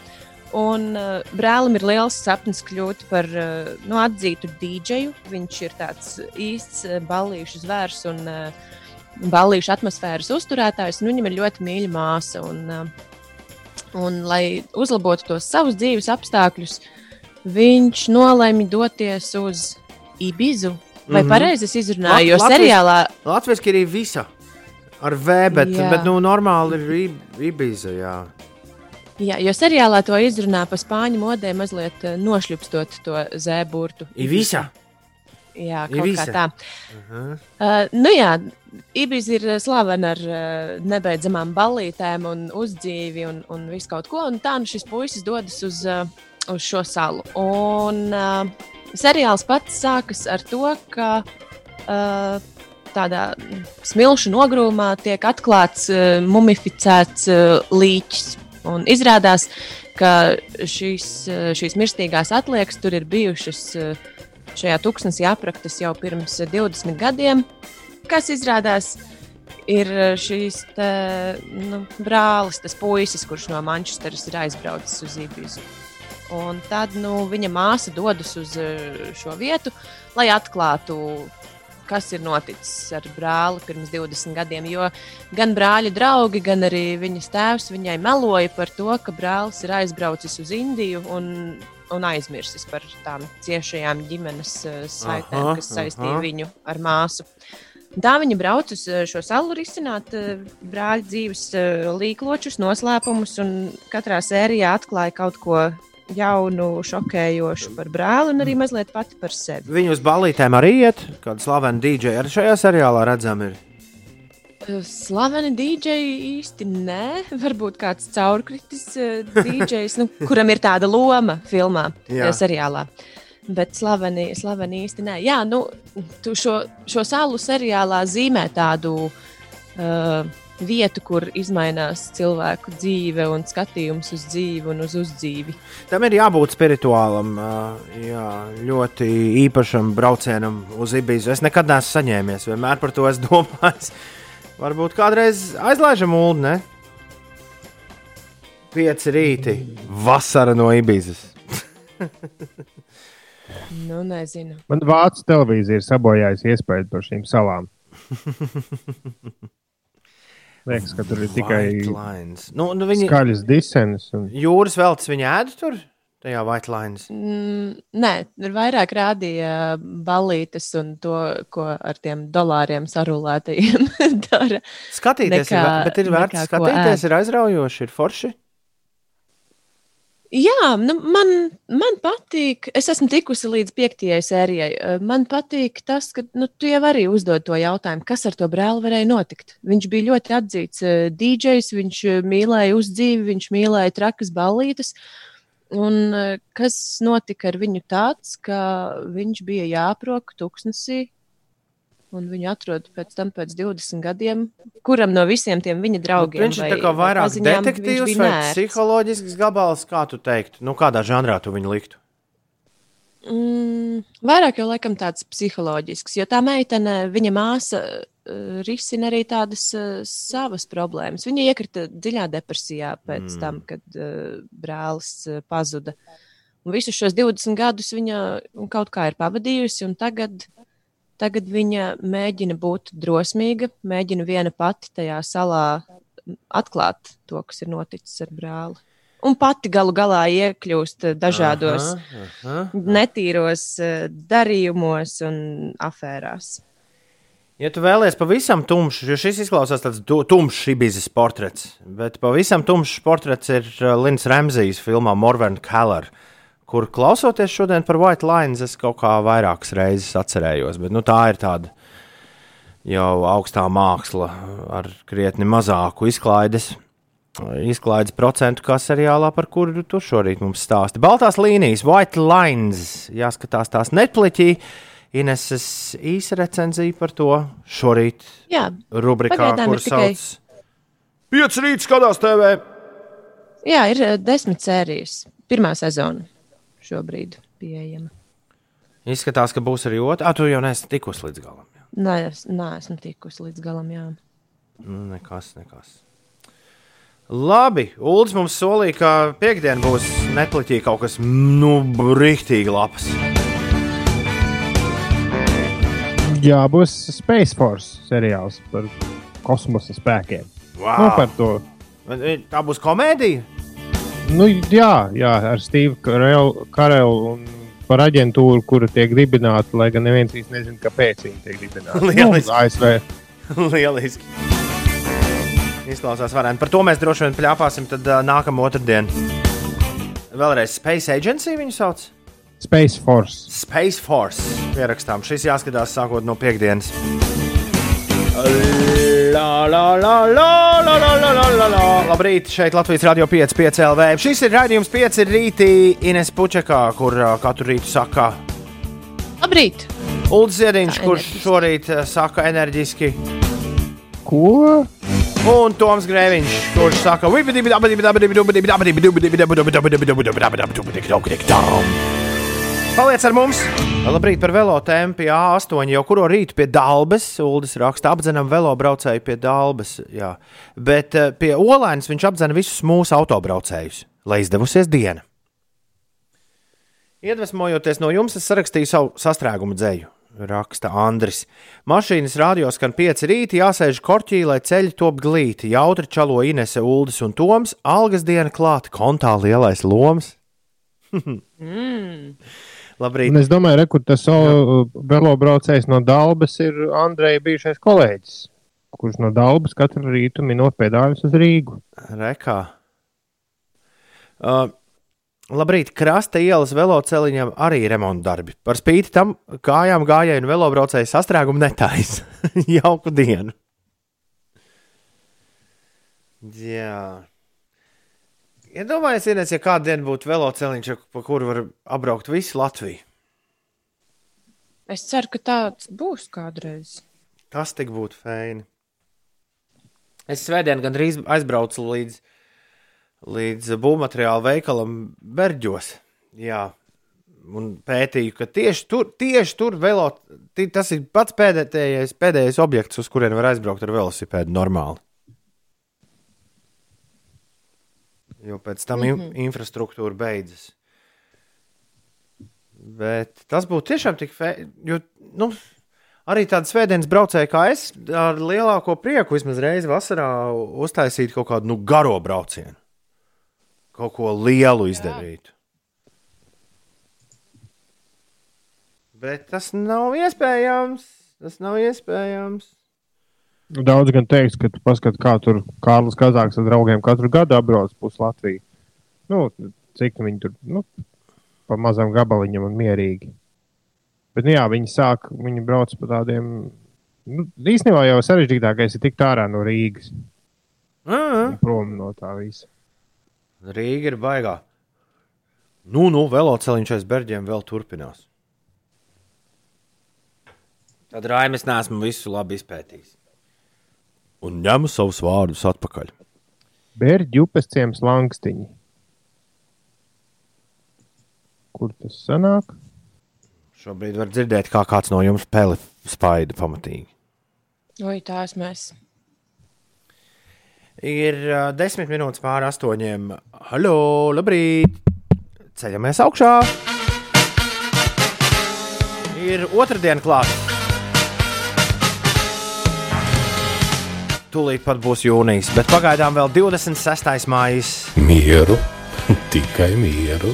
Un uh, brālim ir liels sapnis kļūt par uh, nu, atzītu dīdžeju. Viņš ir tāds īsts uh, ballīšu zvērs un uh, ballīšu atmosfēras uzturētājs. un Viņam ir ļoti mīļa māsa. Un, uh, un, lai uzlabotu tos savus dzīves apstākļus, viņš nolēma doties uz Ibizu. Vai Mhm. pareizi es izrunāju? Jo Lat- Latvijas- seriālā Latvijas ir visa. Ar V, bet, Jā. bet nu, normāli ir Ib- Ibiza. Jā. Jā, jo seriālā to izrunā pa spāņu modē, mazliet eh, nošļupstot to zēburtu. Ibiza. Jā, kaut Ibiza. kā tā. Uh-huh. Uh, nu jā, Ibiza ir slavena ar uh, nebeidzamām ballītēm un uzdzīvi un, un visu kaut ko. Un tā nu šis puisis dodas uz, uh, uz šo salu. Un uh, seriāls pats sākas ar to, ka uh, tādā smilšu nogrūmā tiek atklāts uh, mumificēts uh, līķis. Un izrādās, ka šīs, uh, šīs mirstīgās atliekas tur ir bijušas uh, šajā tūkstnesī apraktas jau pirms 20 gadiem, kas izrādās ir šīs te, nu, brālis, tas puisis, kurš no Manchesteras ir aizbraucis uz Ibizu. Un tad nu, viņa māsa dodas uz eh, šo vietu, lai atklātu, kas ir noticis ar brāli pirms 20 gadiem. Jo gan brāļa draugi, gan arī viņas tēvs viņai meloja par to, ka brālis ir aizbraucis uz Indiju un, un aizmirsis par tām ciešajām ģimenes eh, saitēm, Aha, kas saistīja aha. viņu ar māsu. Tā viņa brauc uz eh, šo salu risināt eh, brāļa dzīves līkločus, noslēpumus, un katrā sērijā atklāja kaut ko jaunu, šokējošu par brāli un arī mazliet pati par sevi. Viņu uz balītēm arī iet. Kāda slavena dīdžeja arī šajā seriālā redzama ir. Slaveni dīdžeji īsti nē, varbūt kāds caurkritis dīdžejs, nu, kuram ir tāda loma filmā, Jā. seriālā. Bet slaveni, slaveni īsti nē. Jā, nu, tu šo, šo salu seriālā zīmē tādu uh, vietu, kur izmainās cilvēku dzīve un skatījums uz dzīvi un uz uzdzīvi. Tam ir jābūt spirituālam, jā, ļoti īpašam braucienam uz Ibizu. Es nekad neesmu saņēmies, vienmēr par to esmu domājis. Varbūt kādreiz aizlaižam ulu, ne? Pieci rīti, vasara no Ibizas. Nu, nezinu. Man vācu televīzija ir sabojājusi iespēju par šīm salām. Liekas, ka tur ir tikai White lines. Nu, nu viņi skaļas disenas. Un... jūras veltes, viņi ēd tur, tajā White lines. Mm, nē, ir vairāk rādīja balītes un to, ko ar tiem dolāriem sarulētajiem dara. Skatīties, Nekā- ir, bet ir vērts ko skatīties, ēd. ir aizraujoši, ir forši. Jā, nu, man, man patīk. Es esmu tikusi līdz piektajai sērijai. Eh, Man patīk tas, ka nu, tu jau arī uzdod to jautājumu, kas ar to brāli varēja notikt. Viņš bija ļoti atzīts uh, DJs, viņš eh, mīlēja uzdzīvi, viņš mīlēja trakas ballītes. Un kas notika ar viņu tāds, ka viņš bija jāprok tuksnesī, un viņu atrod pēc tam pēc 20 gadiem, kuram no visiem tiem viņa draugiem Viņš ir tā kā vai vairāk detektīvs vai neērts. psiholoģisks gabals, kā tu teiktu? Nu, kādā žanrā tu viņu liktu? Mm, vairāk jau laikam tāds psiholoģisks, jo tā meitene, viņa māsa, eh, risina arī tādas eh, savas problēmas. Viņa iekrita dziļā depresijā pēc Mm. tam, kad uh, brālis uh, pazuda. Un visus šos 20 gadus viņa kaut kā ir pavadījusi, un tagad, tagad viņa mēģina būt drosmīga, mēģina viena pati tajā salā atklāt to, kas ir noticis ar brāli. Un pati galu galā iekļūst eh, dažādos Aha, aha. netīros eh, darījumos un afērās. Ja tu vēlies pavisam tumšs, jo šis izklausās tāds tu- tumšs ibizes portrets, bet pavisam tumšs portrets ir uh, Lins Remzijs filmā Morvena Keller, kur klausoties šodien par White Lines, es kaut kā vairākas reizes atcerējos, bet nu, tā ir tāda jau augstā māksla ar krietni mazāku izklaides. Izklaides procentu kā seriālā, par kuru tu šorīt mums stāsti. Baltās līnijas, White Lines, jāskatās tās netpliķī. Ineses īsa recenzija par to šorīt Jā, rubrikā, kur tikai- sauc Pieci rīta skatās TV. jā, ir eh, desmit sērijas. Pirmā sezona šobrīd pieejama. Izskatās, ka būs arī otra. Ah, tu jau neesi tikusi līdz galam. Jā. Nē, es neesmu tikusi līdz galam. Jā. Nu, nekas, nekas. Labi, Ulas mums solīja, ka piekdiena būs netliķī kaut kas, nu, brīhtīgi labs. Jā, būs Space Force seriāls par kosmosa spēkiem. Nu, par Wow. to. Bet Tā būs komēdija. Nu, jā, jā, ar Steve'u Karelu, Karelu un par aģentūru, kura tiek dibināta, lai gan neviens īsti nezina, kāpēc viņa tiek dibināta. Lieliski. Nu, ASV. Lieliski. Izklausās, varētu. Par to mēs droši vien plāpāsim tad uh, nākamā otrdiena. Vēlreiz Space Agency viņu sauc. Space Force. Space Force pierakstām. Šis jāskatās sākot no piekdienas. La, la, la, la, la, la, la, la, la, la. Labrīt, šeit Latvijas Rādio 5, 5 LV. Šis ir raidījums 5 rītī Ines Pučakā, kur uh, katru rītu saka Labrīt! Ulrichs Ziediņš, Tā, kurš enerģiski. šorīt uh, saka enerģiski, Ko? un Toms Grēviņš, kurš saka Paliec ar mums! Labrīt par velo tēmu pie A8, jau kuru rītu pie Dālbes. Uldis raksta, apdzenam velo braucēju pie Dālbes. Jā. Bet eh, pie Olainas viņš apdzena visus mūsu autobraucējus, lai izdevusies diena. Iedvesmojoties no jums, es sarakstīju savu sastrēgumu dzēju. Raksta Andris. Mašīnas rādījos, ka pieci rīti jāsēž korķī, lai ceļi top glīti. Jautri čalo Inese, Uldis un Toms. Algas diena klāta, kontā lielais loms. Mm. Labrīt! Un es domāju, re, kur tas o, velobraucējs no Dabas ir Andreja bijušais kolēģis, kurš no Dabas katru rītu minot pedāļus uz Rīgu. Rekā. Uh, labrīt, krasta ielas veloceliņam arī remonta darbi. Par spīti tam kājām gājēji un velobraucēji sastrēgumu netais. Jauku dienu. Jā. Iedomājieties, ja, ja kādu dienu būtu veloceliņš, pa kuru var apbraukt visu Latviju. Es ceru, ka tāds būs kādreiz. Tas tik būtu fēni. Es svētdien gandrīz aizbraucu līdz, līdz būvmateriālu veikalam Berģos. Jā, un pētīju, ka tieši tur, tieši tur velo, tas ir pats pēdējais, pēdējais objekts, uz kurien var aizbraukt ar velosipēdu normāli. Jo pēc tam mm -hmm. infrastruktūra beidzas. Bet tas būtu tiešām tik fēni. Nu, arī tāda svētdienas braucēja, kā es, ar lielāko prieku vismaz reizi vasarā uztaisīt kaut kādu nu, garo braucienu. Kaut ko lielu izdarītu. Bet tas nav iespējams. Tas nav iespējams. Daudz gan teiks, ka tu paskat, kā tur Kārlis Kazāks ar draugiem katru gadu apbrauc pus Latviju. Nu, cik viņi tur nu, pa mazam gabaliņam un mierīgi. Bet, nu, jā, viņi sāk, viņi brauc pa tādiem. Nu, īstenībā jau sarežģītākais ir tikt ārā no Rīgas, Mm. prom no tā visa. Rīga ir baigā. Nu, nu, veloceliņš aiz berģiem vēl turpinās. Tad Raimis nesmu visu labi izpētījis. Un ņemu savus vārdus atpakaļ. Bērģi upes ciems langstiņi. Kur tas sanāk? Šobrīd var dzirdēt, kā kāds no jums peli spaida pamatīgi. Oi, tās mēs. Ir uh, desmit minūtes pāri astoņiem. Halo, labrīt! Ceļamies augšā! Ir otrdiena klāta. Tūlīt pat būs jūnijas, bet pagaidām vēl 26. maija. Mieru, tikai mieru.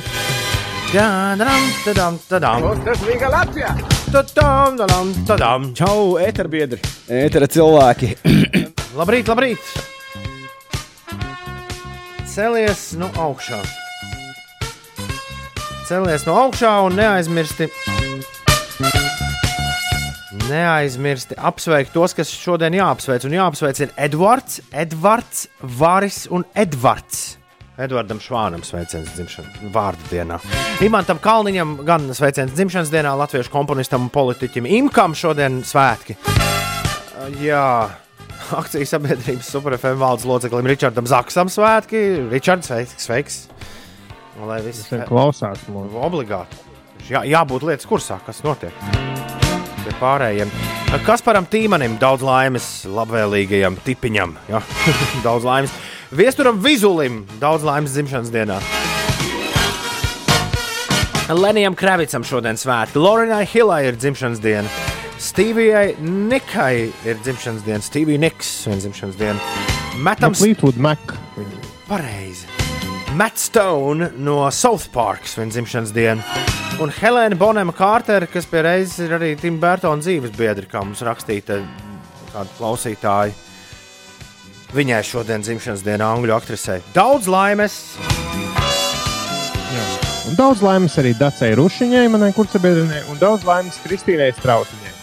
Tadam, tadam, tadam. Tadam, tadam, tadam. Čau, eterbiedri, etera cilvēki. Labrīt, labrīt! Celies no augšā. Celies no augšā un neaizmirsti. Neaizmirsti apsveikt tos, kas šodien jāapsveic. Un jāapsveic ir Edvards, Edvards, Vāris un Edvards. Edvardam Švānam sveiciens dzimšanas vārdu dienā. Imantam Kalniņam gan sveiciens dzimšanas dienā, latviešu komponistam un politiķim Imkam šodien svētki. Jā, akcijas sabiedrības superfm valdes loceklim Ričardam Zaksam svētki. Ričards, sveiks! sveiks. Lai viss klausās mums. obligāti. Jā, jābūt lietas kursā, kas notiek. Pie pārējiem. Kasparam Tīmanim daudz laimes, labvēlīgajam tipiņam. Jā, daudz laimes. Viesturam Vizulim daudz laimes dzimšanas dienā. Lenijam Kravicam šodien svētki. Lorinai Hillai ir dzimšanas diena. Stevijai Nikai ir dzimšanas diena. Stevija Niks ir dzimšanas diena. Metam Fleetwood Mac. Viņi Pareizi. Matt Stone no South Park svin dzimšanas dienu. Un Helēna Bonema Kārtera, kas pie reizes ir arī Tim Bērtona dzīves biedra, kā mums rakstīja kāda klausītāja. Viņai šodien dzimšanas diena angļu aktrisei. Daudz laimes! Un daudz laimes arī Dacei Rušiņai, manai kursabiedrinei, un daudz laimes Kristīnai Strautiņai.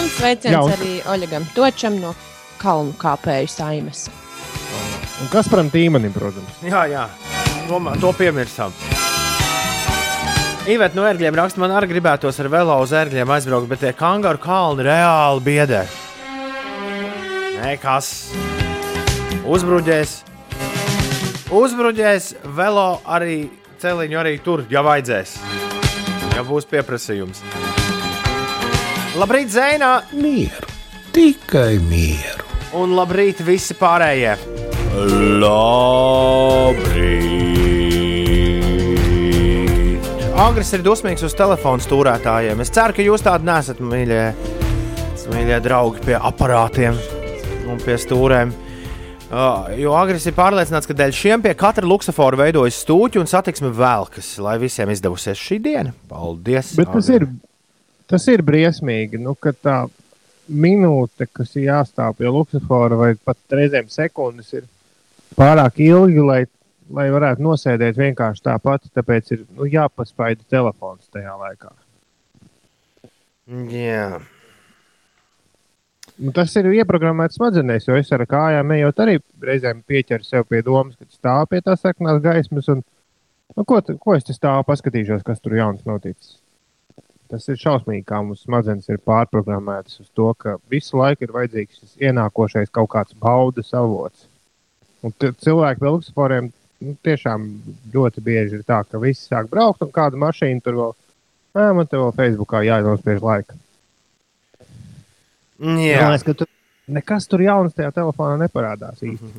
Un sveiciens Jā, un- arī Oļegam Točam no Kalnu kāpēju saimes. Un kas par tīmanim, protams. Jā, jā, to, ma- to piemirsām. Ivēt no ērgļiem raksta, man arī gribētos ar velo uz ērgļiem aizbraukt, bet tie kangaru kalni reāli biedē. Nē, kas uzbruģēs? Uzbruģēs velo arī celiņu arī tur, ja vajadzēs. Ja būs pieprasījums. Labrīt, Zēnā! Mieru, tikai mieru. Un labrīt visi pārējie! Labrīt! Agris ir dusmīgs uz telefonu stūrētājiem. Es ceru, ka jūs tādi nesat, mīļie, mīļie draugi, pie aparātiem un pie stūrēm. Uh, jo Agris ir pārliecināts, ka dēļ šiem pie katra luksafora veidojas stūķi un satiksme velkas, lai visiem izdevusies šī diena. Paldies! Bet tas Agri. ir, tas ir briesmīgi, nu, ka tā minūte, kas ir jāstāv pie luksafora, vai pat reizēm sekundes, ir pārāk ilgi, lai, lai varētu nosēdēt vienkārši tāpat. Tāpēc ir nu, jāpaspaida telefons tajā laikā. Jā. Nu, tas ir ieprogrammēts smadzenēs, jo es ar kājām ejot arī reizēm pieķeru sev pie domas, ka stāv pie tās sarkanās gaismas. Un, nu, ko, ko es te stāvu, paskatīšos, kas tur jauns noticis. Tas ir šausmīgi, kā mūsu smadzenes ir pārprogrammētas uz to, ka visu laiku ir vajadzīgs šis ienākošais kaut kāds baudas avots. Un cilvēki pie luksusforiem nu, tiešām ļoti bieži ir tā, ka visi sāk braukt un kāda mašīna tur vēl. Ā, man te vēl Facebookā jānospiež laika. Jā. Man liekas, ka tur nekas tur jauns tajā telefonā neparādās. Īsti.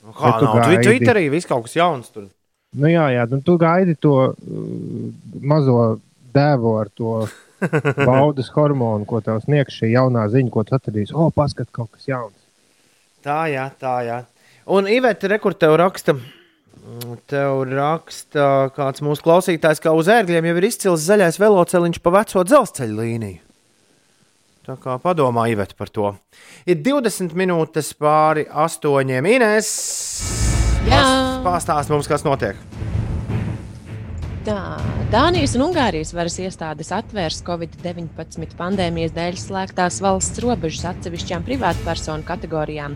Nu, Kā Bet tu nav? gaidi. Twitterī viss kaut kas jauns tur. Nu, jā, jā, nu, tu gaidi to uh, mazo dēvu ar to baudas hormonu, ko tev sniegs šī jaunā ziņa, ko tu atradīsi. O, paskat, kaut kas jauns. Tā, jā, tā, jā. Un Iveta, rekur tev raksta, mm, tev raksta kāds mūsu klausītājs, ka uz ērgļiem jau ir izcils zaļais veloceliņš pa veco dzelzceļa līniju. Tā kā padomā Iveta par to. Ir 20 minūtes pāri astoņiem. Ines! Jā. Pastāst mums, kas notiek. Tā, Dānijas un Ungārijas varas iestādes atvērs Covid-19 pandēmijas dēļ slēgtās valsts robežas atsevišķām privātpersonu kategorijām.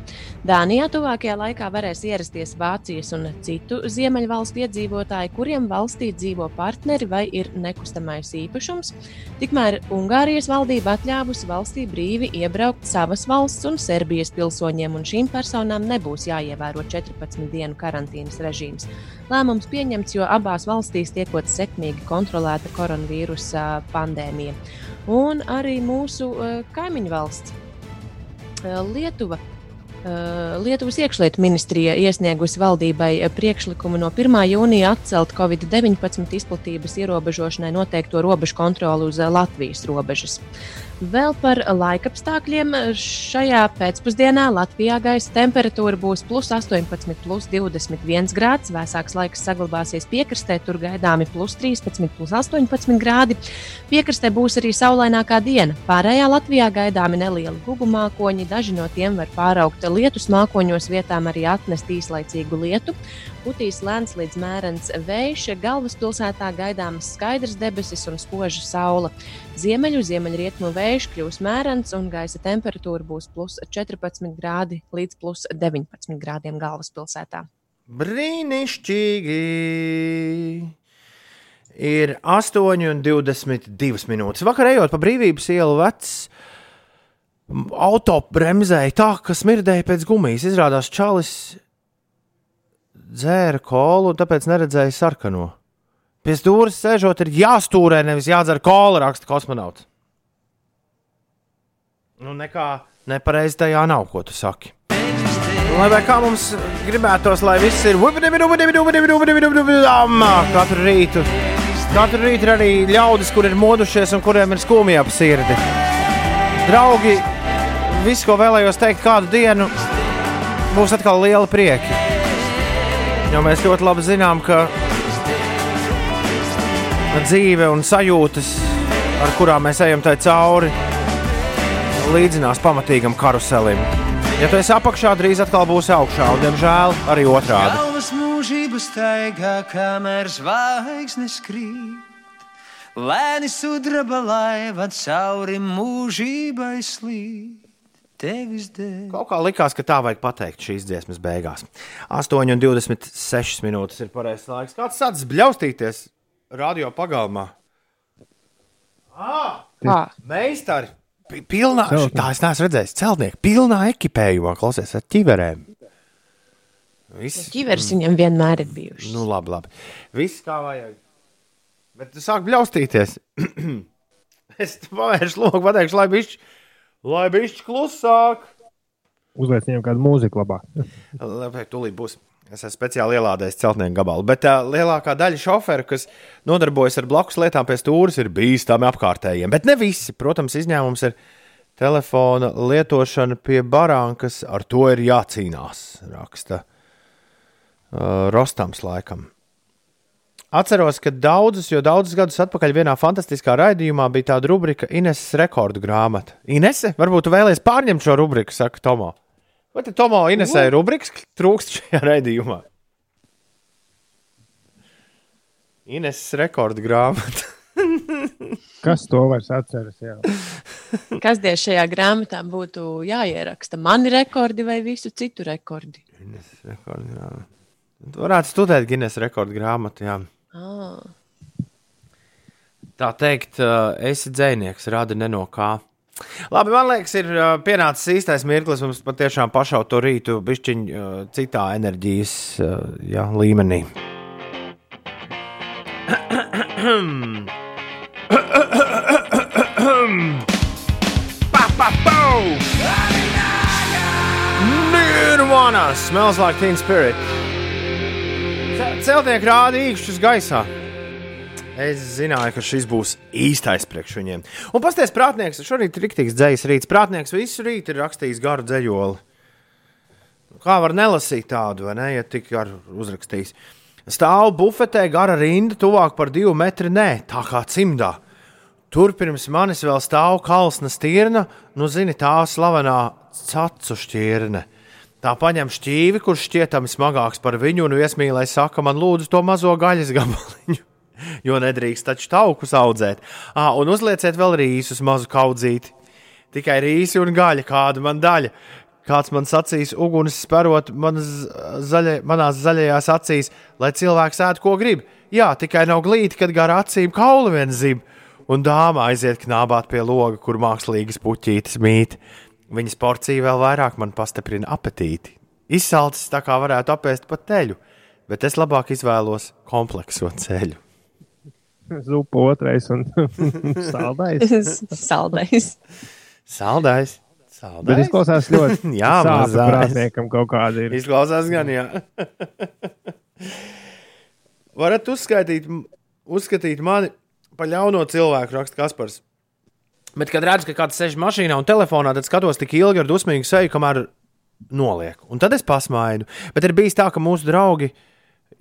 Dānijā tuvākajā laikā varēs ierasties Vācijas un citu ziemeļvalstu iedzīvotāji, kuriem valstī dzīvo partneri vai ir nekustamais īpašums. Tikmēr Ungārijas valdība atļāvusi valstī brīvi iebraukt savas valsts un Serbijas pilsoņiem, un šīm personām nebūs jāievēro 14 dienu karantīnas režīms. Lēmums pieņemts, jo abās valstīs tiekot sekmīgi kontrolēta koronavīrusa pandēmija. Un arī mūsu uh, kaimiņu valsts, uh, Lietuva. Uh, Lietuvas iekšlietu ministrija iesniegusi valdībai priekšlikumu no 1. jūnija atcelt Covid-19 izplatības ierobežošanai noteikto robežu kontroli uz Latvijas robežas. Vēl par laikapstākļiem. Šajā pēcpusdienā Latvijā gaisa temperatūra būs plus 18, plus 21 grāds. Vēsāks laiks saglabāsies piekrastē, tur gaidāmi plus 13, plus 18 grādi. Piekrastē būs arī saulainākā diena. Pārējā Latvijā gaidāmi nelieli gubu mākoņi, daži no tiem var pāraugt lietus mākoņos, vietām arī atnest īslaicīgu lietu. Putīs lēns līdz mērens vējš, galvaspilsētā gaidāmas skaidrs debesis un spoža saule. Ziemeļu ziemeļrietumu vējš kļūs mērens un gaisa temperatūra būs plus 14 grādi līdz plus 19 grādiem galvaspilsētā. Brīnišķīgi! Ir 8,22 minūtes. Vakar ejot pa brīvības ielu, vecs auto bremzēja tā, ka smirdēja pēc gumijas. Izrādās, Čalis dzēra kolu, tāpēc neredzēja sarkano. Pie stūres sēžot, ir jāstūrē, nevis jādzer kola, raksta kosmonauts. Nu, nekā nepareizi tajā nav, ko tu saki. Lai vai kā mums gribētos, lai viss ir katru rītu. Katru rītu ir arī ļaudis, kur ir modušies un kuriem ir skumji ap sirdi. Draugi, viss, ko vēlējos teikt, kādu dienu būs atkal liela prieka. Jo mēs ļoti labi zinām, ka dzīve un sajūtas, ar kurām mēs ejam cauri, līdzinās pamatīgam karuselim. Ja tu esi apakšā, drīz atkal būsi augšā, un, diemžēl, arī otrādi. Galvas mūžības taigā, kamēr zvaigznes krīt. Lēni sudraba laiva cauri mūžībai slīd. Tevis dēļ. Kaut kā likās, ka tā vajag pateikt šīs dziesmas beigās. 8,26 minūtes ir pareizais laiks. Kāds sācis bļaustīties radio pagalmā? Ah, Kā? meistari! pi- Pilnā, Celtnieki. tā es neesmu redzējis. Celtnieki, pilnā ekipējumā, klausies, ar ķiverēm. Viss, Ķivers viņam vienmēr ir bijušas. nu, labi, labi. Viss kā vajag. Bet tu sāk bļaustīties. es pavēršu loku, pateikšu, lai bišķi, lai bišķi klusāk. Uzliec viņam kādu mūziku labāk. Labi, tūlīt būs. Es esmu speciāli ielādējis celtnieku gabalu. Bet uh, lielākā daļa šoferu, kas nodarbojas ar blakus lietām pie stūres, ir bīstami apkārtējiem. Bet ne visi. Protams, izņēmums ir telefona lietošana pie barānkas. Ar to ir jācīnās, raksta uh, Rostams laikam. Atceros, ka daudzus, jo daudzus gadus atpakaļ vienā fantastiskā raidījumā bija tāda rubrika Ineses rekordu grāmata. Inese, varbūt tu vēlies pārņemt šo rubriku, saka Tomo. Vai te Tomo Inesē rubrikas trūkst šajā raidījumā? Ineses rekordu grāmata. Kas to vairs atceras? Jā. Kas tie šajā grāmatā būtu jāieraksta? Mani rekordi vai visu citu rekordi? Ineses rekordu grāmata. Tu varētu studēt Guinness rekordu grāmatu. Jā. Ah. Tā teikt, uh, esi dzinieks, rada no kā. Labi, man liekas, ir uh, pienācis īstais mirklis mums patiešām pašaut to rītu, bišķiņ uh, citā enerģijas uh, jā, līmenī. Nirvana smells like teen spirit. Ce- Celtnieki rāda īkšķus gaisā. Es zināju, ka šis būs īstais priekš viņiem. Un pasties, prātnieks, šorīt ir rīktīgs dzējas rīts. Prātnieks visu rītu ir rakstījis garu dzējoli. Kā var nelasīt tādu, vai ne, ja tik garu uzrakstījis? Stāv bufetē gara rinda, tuvāk par divu metru, nē, tā kā cimdā. Tur pirms manis vēl stāv kalsna stirna, nu zini, tā slavenā cacu šķirne. Tā paņem šķīvi, kurš šķietami smagāks par viņu, un viesmīlēs saka, man lūdzu to mazo gaļas gabaliņu. jo nedrīkst taču taukus audzēt. À, un uzlieciet vēl rīsus, mazu kaudzīti. Tikai rīsi un gaļa, kāda man daļa. Kāds man sacīs, uguns sperot manas zaļa, manās zaļajās acīs, lai cilvēks ēd, ko grib. Jā, tikai nav glīti, kad gar acīm kauli vien zib. Un dāma aiziet knābāt pie loga, kur mākslīgas puķītes mīt. Viņas porcija vēl vairāk man pastiprina apetīti. Izsalcis tā kā varētu apēst pat teļu, bet es labāk izvēlos komplekso ceļu. Zupa otrais un saldais. Saldais. Saldais. Saldais. Bet izklausās ļoti Jā, mazais. prātniekam kaut kāda ir. Izklausās gan, jā. Varat uzskaitīt, uzskatīt mani par ļauno cilvēku, raksta Kaspars. Bet, kad redzu, ka kāds sēž mašīnā un telefonā, tad skatos tik ilgi ar dusmīgu seju, kamēr noliek. Un tad es pasmaidu. Bet ir bijis tā, ka mūsu draugi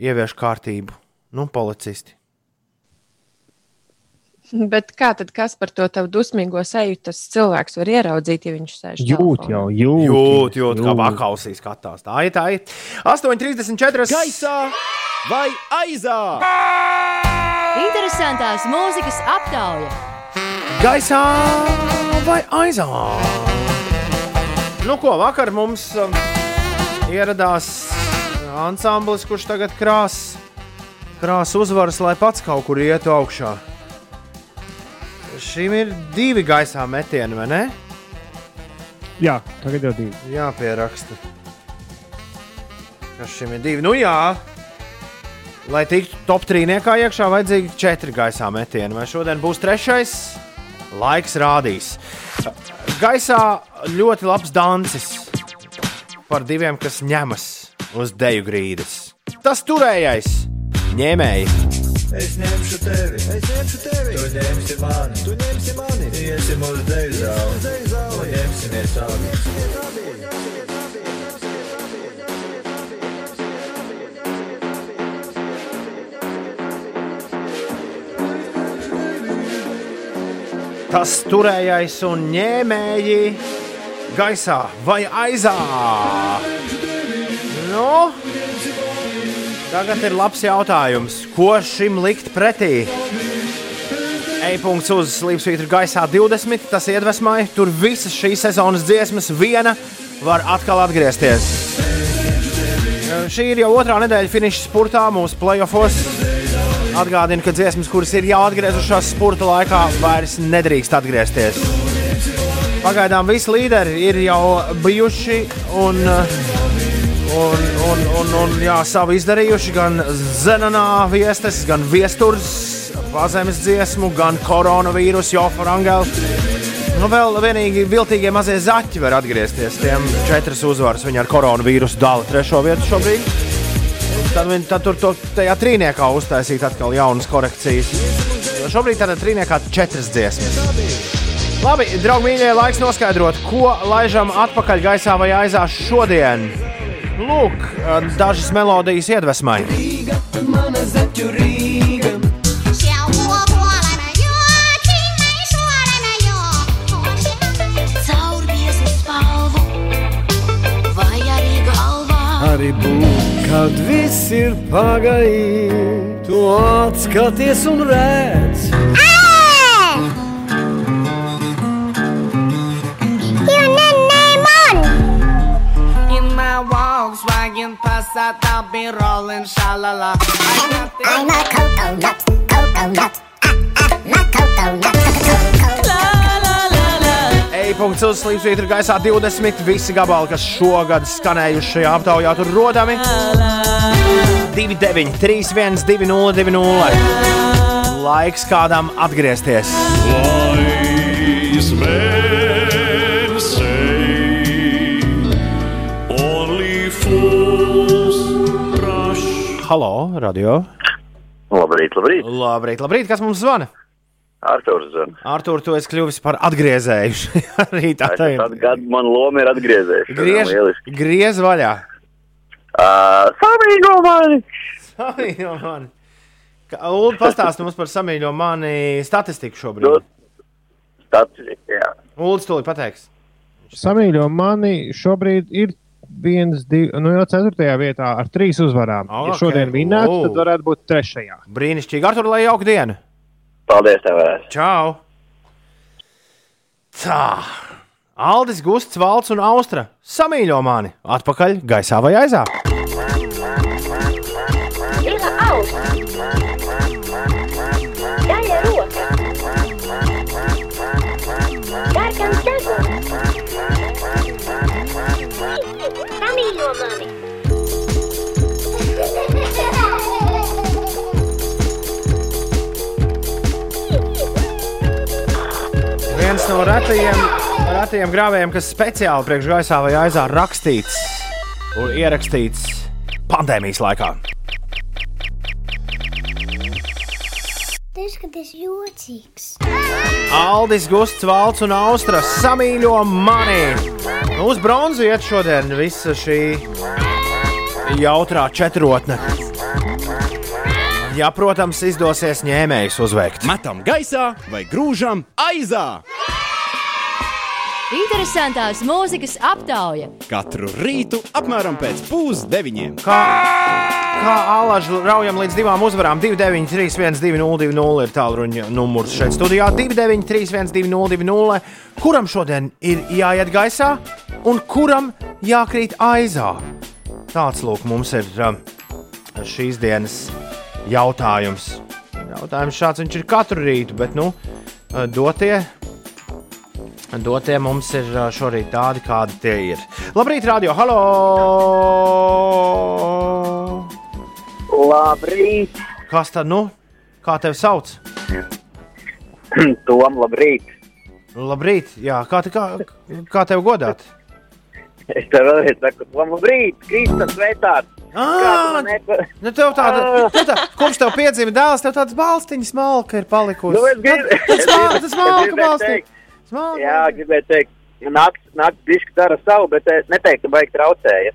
ievieš kārtību. Nu, policisti. Bet kā tad kas par to tavu dusmīgo seju tas cilvēks var ieraudzīt, ja viņš sēž Jūt telefonā? jau, jūt. Jūt, jūt, kā bakausīs skatās. Tā ir tā. ir. 8,34. Gaisā vai aizā? Interesantās mūzikas aptauja. Gaisā vai aizā? Nu, ko vakar mums um, ieradās ansamblis, kurš tagad krās, krās uzvaras, lai pats kaut kur ietu augšā. Šim ir divi gaisā metieni, vai ne? Jā, tagad jau divi. Jāpieraksta. Kas šim ir divi? Nu jā, lai tiktu top trīniekā iekšā, vajadzīgi četri gaisā metieni. Vai šodien būs trešais? Laiks rādīs. Gaisā ļoti labs dancis par diviem, kas ņemas uz deju grīdas. Tas turējais ņēmēji. Es ņemšu tevi, es ņemšu tevi, tu ņemsi mani, tu ņemsi mani, iesim uz deju zāli, ņemsimies abi. Tas turējais un ņēmēji gaisā vai aizā. Nu, tagad ir labs jautājums, ko šim likt pretī. E-punkts uz Slipsvītra gaisā 20. Tas iedvesmoja. Tur visas šīs sezonas dziesmas viena var atkal atgriezties. Šī ir jau otrā nedēļa finiša spurtā mūsu playoffs. Atgādinu, ka dziesmas, kuras ir jau atgriezušās spurta laikā, vairs nedrīkst atgriezties. Pagaidām visi līderi ir jau bijuši un, un, un, un, un jā, savu izdarījuši. Gan Zenonā viestes, gan viesturs, pazemes dziesmu, gan koronavīrusu, Jofa Rangela. Nu, vēl vienīgi viltīgie mazie zaķi var atgriezties. Tiem četras uzvaras viņa ar koronavīrusu dala trešo vietu šobrīd. Tad viņi tur to tajā trīniekā uztaisīja atkal jaunas korekcijas. Jo šobrīd tādā trīniekā ir četras dziesmas. Labi, draugi, mīļie, laiks noskaidrot, ko laižam atpakaļ gaisā vai aizā šodien. Lūk, eh, dažas melodijas iedvesmai. Rīga, mana zeķu Rīga. arī būs. Arī būt, kad viss ir pagājis, tu atskaties un redz. In my Volkswagen Passat, I'll be rolling shalala. I'm a coconut, coconut, not coconut, E-punkts uz Slimsvītra gaisā 20. Visi gabali, kas šogad skanējuši šajā aptaujā, tur rodami. 29, 31, 20, 20. Laiks kādam atgriezties. Wise men say only fools rush. Halo, radio. Labrīt, labrīt. Labrīt, labrīt. Kas mums zvana? Arktūrs zina. Artur, tu esi kļuvis par atgriezēju. Arī tā tā ir. Gadu man loma ir atgriezies. Griež, griez vaļā. Uh, samīgo mani! Samīļo mani. Lūdzu, pastāsti mums par samīļo mani statistiku šobrīd. Statistika, jā. Lūdzu, tūlīt pateiks. Samīļo mani šobrīd ir viens, divi, nu jau ceturtajā vietā ar trīs uzvarām. Okay. Ja šodien vinnētu, O. tad varētu būt trešajā. Brīnišķīgi. Artur, lai jauka diena! Paldies, tev! Vēs. Čau! Tā! Aldis, Gusts, Valts un Austra samīļo mani atpakaļ gaisā vai aizā. Viens no retajiem, retajiem grāvējiem, kas speciāli priekš gaisā vai aizā rakstīts un ierakstīts pandēmijas laikā. Tas, tas jocīgs. Aldis, Gusts, Valts un Austra samīļo mani. Nu, Uz bronzu iet šodien visa šī jautrā četrotne. Ja, protams, izdosies ņēmējus uzveikt. Metam gaisā vai grūžam aizā. Interesantās mūzikas aptauja. Katru rītu apmēram pēc pusdeviņiem. Kā, kā alaži raujam līdz divām uzvarām, 293, 1202 ir tālruņa numurs šeit studijā. 293, 1202, kuram šodien ir jāiet gaisā un kuram jākrīt aizā? Tāds lūk, mums ir um, šīs dienas jautājums. Jautājums šāds viņš ir katru rītu, bet nu, uh, dotie. Dotie mums ir šorīt tādi, kādi tie ir. Labrīt, radio! Halo! Labrīt! Kas tad, nu? Kā tevi sauc? Tom, labrīt! Labrīt, jā, kā, te, kā, kā tevi godāt? Es tev vēlreiz saku, labrīt! Kristus sveitāt! Ah, nu tev tāda, nu tā, kopš tev piedzima dēls, tev tāds balstiņš smalka ir palikusi. Nu, es gribu- Tas tas es gribēju balstiņš. Teikt. Jā, gribēju teikt, naktis, naktis diški dara savu, bet es neteiktu, ka baigi traucēja.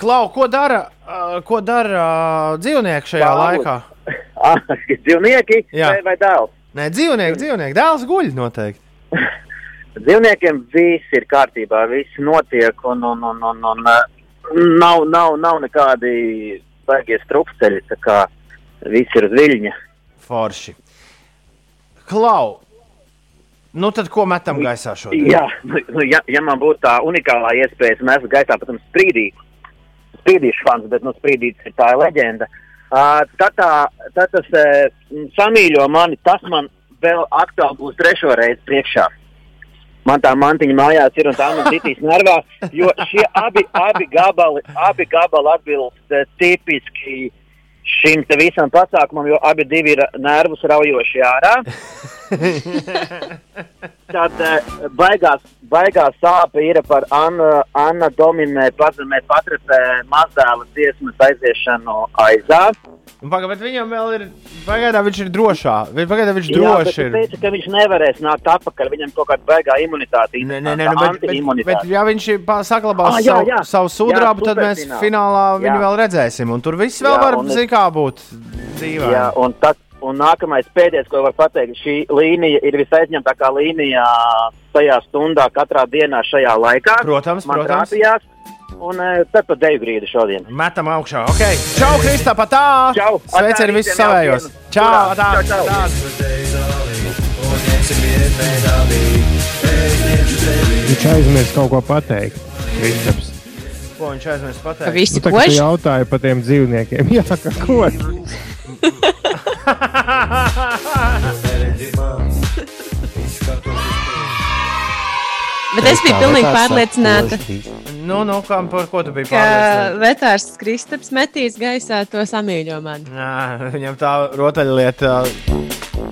Klau, ko dara, uh, ko dara uh, dzīvnieki šajā Bālis. laikā? Ah, dzīvnieki Jā. vai, vai dēls? Nē, dzīvnieki, dzīvnieki, dēls guļ noteikti. Dzīvniekiem viss ir kārtībā, viss notiek un, un, un, un, un nav, nav, nav nekādi baigie strupceļi, viss ir uz viļņa. Forši. Klau, nu tad ko metam gaisā šodien? Jā, nu, nu, ja, ja man būtu tā unikālā iespēja, es esmu gaisā, protams, sprīdīt. Sprīdīšu fans, bet nu, sprīdīts ir tā leģenda. Uh, tad, tā, tad tas uh, samīļo mani, tas man vēl aktuāli būs trešo reizi priekšā. Man tā mantiņa mājās ir un tā man citīs nervā, jo šie abi, abi gabali, abi gabali atbilst eh, tipiski šim te visam pasākumam, jo abi divi ir nervus raujoši ārā. Tad eh, baigās, baigās sāpe ir par Anna, Anna Dominē, pazemē, patrepē mazdēla dziesmas aiziešanu aizā. Pagaidām, bet viņam vēl ir, pagaidām viņš ir drošā. Pagaidām viņš bet droši viņš ir. teica, ka viņš nevarēs nākt atpakaļ, viņam kaut kāda baigā imunitāte. Nē, nē, nē, nu, bet, bet, bet, ja viņš ir saglabās Ah, jā, savu, jā. savu sudrabu, Jā, tad mēs finālā viņu Jā. vēl redzēsim. Un tur viss vēl Jā, var un es- zin, kā būt dzīvē. Jā, un, tad, un nākamais pēdējais, ko var pateikt, šī līnija ir visaizņemtākā līnija tajā stundā, katrā dienā šajā laikā. Protams, Man protams. trāpījās, un eh, tad pa deju grīdu šodien. Metam augšā. Okay. Čau, Kristā, patā! Čau! Sveicini visus savējos! Čau! Atā, Čau, čau. atā. Viņš aizmirst kaut ko pateikt. Kristaps. Ko viņš aizmirst pateikt? Ka visi Nu, tā, kož? jautāji par tiem dzīvniekiem. Jā, ka ko? Bet es biju pilnīgi pārliecināta, Nu, nu, kā, par ko tu biji ka pārliecināts? vetārs Kristaps metīs gaisā to samīļo mani. Nā, viņam tā rotaļlieta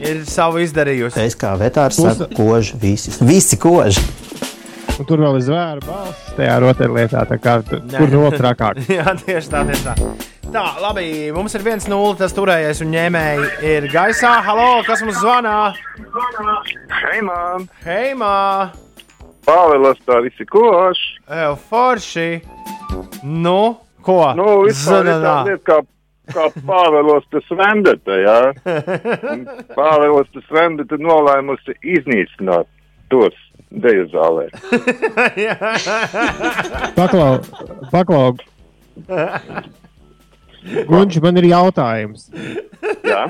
ir savu izdarījusi. Es kā vetārs saku, kož visi. Visi kož. Un tur vēl ir zvēra balss tajā rotaļlietā. tā kā. Tur vēl trakāk. Jā, tieši tā, tieši tā. Tā, labi, mums ir viens nulle, tas turējais un ņēmēji ir gaisā. Halo, kas mums zvanā? Hei, man! Hei, mā! Pāvēlas tā visi koši. Evo, forši! Nu, ko? Nu, ir tā lieta, kā, kā Pāvēlas tas vendeta, jā. Un Pāvēlas tas vendeta nolēmusi iznīcināt tos Deju zālē. Paklau, paklau. Gunči, man ir jautājums. Jā.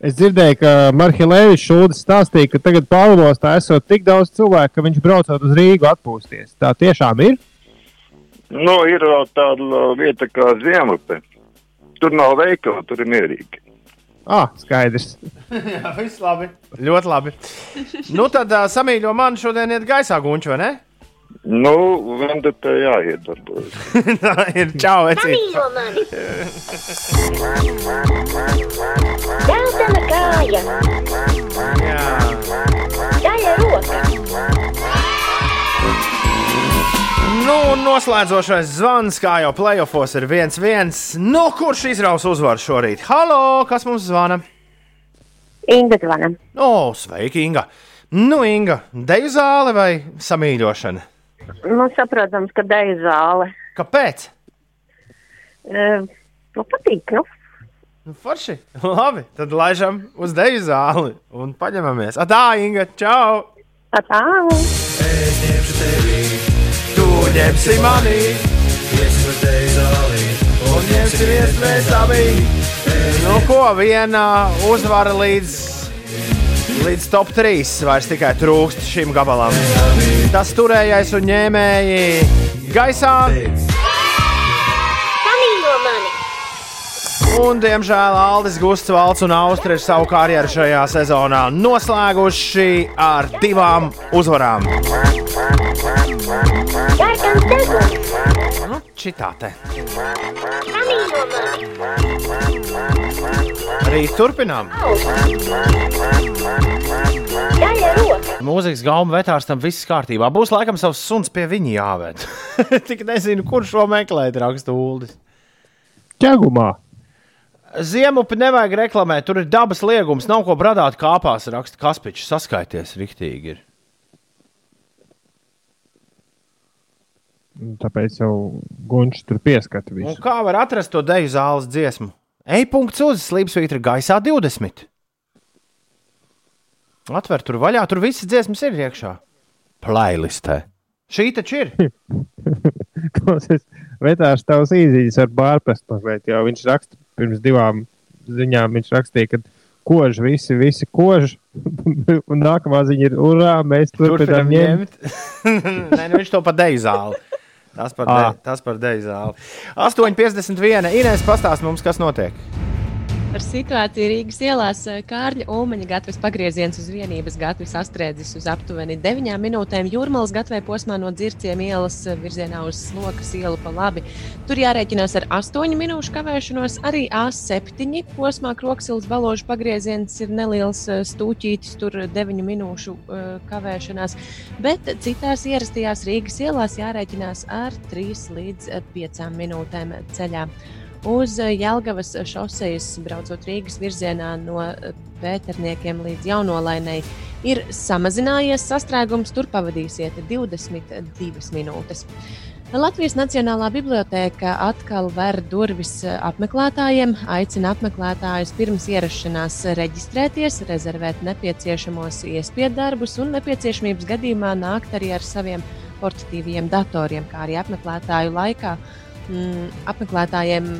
Es dzirdēju, ka Marķis Šulcis stāstīja, ka tagad Pāvils esot tik daudz cilvēku, ka viņš braucot uz Rīgu atpūsties. Tā tiešām ir. Nu, ir vēl tāda vieta kā Ziemupe. Tur nav veikala, tur ir mierīgi. Ah, skaidrs. Jā, viss labi. Ļoti labi. Nu, tad uh, samīļo man šodien iet gaisā, Gunčs, vai ne? Nu, vendetē jāiet darbojas. Tā ir čau, eci. Samīļo mani! Dzeltena kāja! Zaļa roka! Nu, noslēdzošais zvans, kā jau playoffs ir viens viens. Nu, kurš izraus uzvaru šorīt? Halo, kas mums zvana? Inga zvana. O, sveiki, Inga! Nu, Inga, deju zāle vai samīļošana? Nu, saprotams, ka deju zāle. Kāpēc? Uh, nu, patīk, nu. Nu, forši. Labi, tad laižam uz deju zāli un paņemamies. Atā, Inga, čau! Atā! Es ņemšu tevi, Tu ņemsi mani iesim uz tevi zālī. un ņemsimies mēs abi. Nu, ko viena uzvara līdz, līdz top 3 vairs tikai trūkst šim gabalam. Tas turējais un ņēmēji gaisā. Un, diemžēl, Aldis Gusts, Valts un Austrija savu karjeru šajā sezonā noslēguši ar divām uzvarām. Nu, šitā te. Samīļo mani! Arī turpinām. Mūzikas gauma vetārstam viss kārtībā. Būs laikam savs suns pie viņa jāved. Tik nezinu, kurš šo meklēt, raksta Uldis. Ķegumā. Ziemupi nevajag reklamēt, tur ir dabas liegums, nav ko bradāt kāpās, raksta Kaspičs. Saskaities, riktīgi ir. Tāpēc jau Gunčs tur pieskata Un visu. kā var atrast to deju zāles dziesmu? E-punkts uz slīpsvītra gaisā 20. Atver tur vaļā, tur visas dziesmas ir iekšā. Playlistē. Šī taču ir. Klausies, vetārs tavs īziņas ar bārpest mazliet, jo viņš raksta pirms divām ziņām, viņš rakstīja, ka kož visi, visi kož, un nākamā ziņa ir, urā, mēs turpinām ņemt. Nē, nu viņš to pa deju zāli. Tas par, de, tas par deju zāli. 8,51. Inês pastāst mums, kas notiek. Par situāciju Rīgas ielās Kārļa Ulmaņa gatavs pagrieziens uz vienības gatavs astrēdzis uz aptuveni 9 minūtēm. Jūrmālas gatavē posmā no dzirciem ielas virzienā uz slokas ielu pa labi. Tur jārēķinās ar 8 minūšu kavēšanos. Arī A7 posmā Kroksilas baložu pagrieziens ir neliels eh, stūķītis, tur 9 minūšu eh, kavēšanās. Bet citās ierastajās Rīgas ielās jārēķinās ar 3 līdz 5 minūtēm ceļā. Uz Jālgavas šosejas braucot Rīgas virzienā no eh, Pēterniekiem līdz Jaunolainai ir samazinājies sastrēgums, tur pavadīsiet 22 minūtes. Latvijas Nacionālā bibliotēka atkal ver durvis apmeklētājiem, aicina apmeklētājus pirms ierašanās reģistrēties, rezervēt nepieciešamos iespēju darbus un nepieciešamības gadījumā nākt arī ar saviem portatīviem datoriem, kā arī apmeklētāju laikā. Mm, apmeklētājiem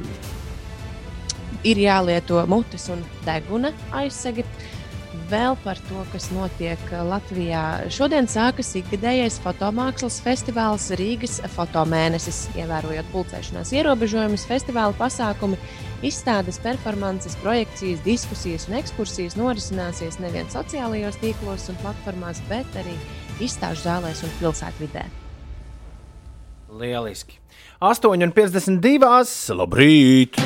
ir jālieto mutes un deguna aizsegi. Vēl par to, kas notiek Latvijā. Šodien sākas ikgadējais fotomākslas festivāls Rīgas fotomēnesis. Ievērojot pulcēšanās ierobežojumus, festivāla pasākumi, izstādes, performances, projekcijas, diskusijas un ekskursijas norisināsies nevien sociālajos tīklos un platformās, bet arī izstāžu zālēs un pilsētvidē. Lieliski. 8,52. Labrīt!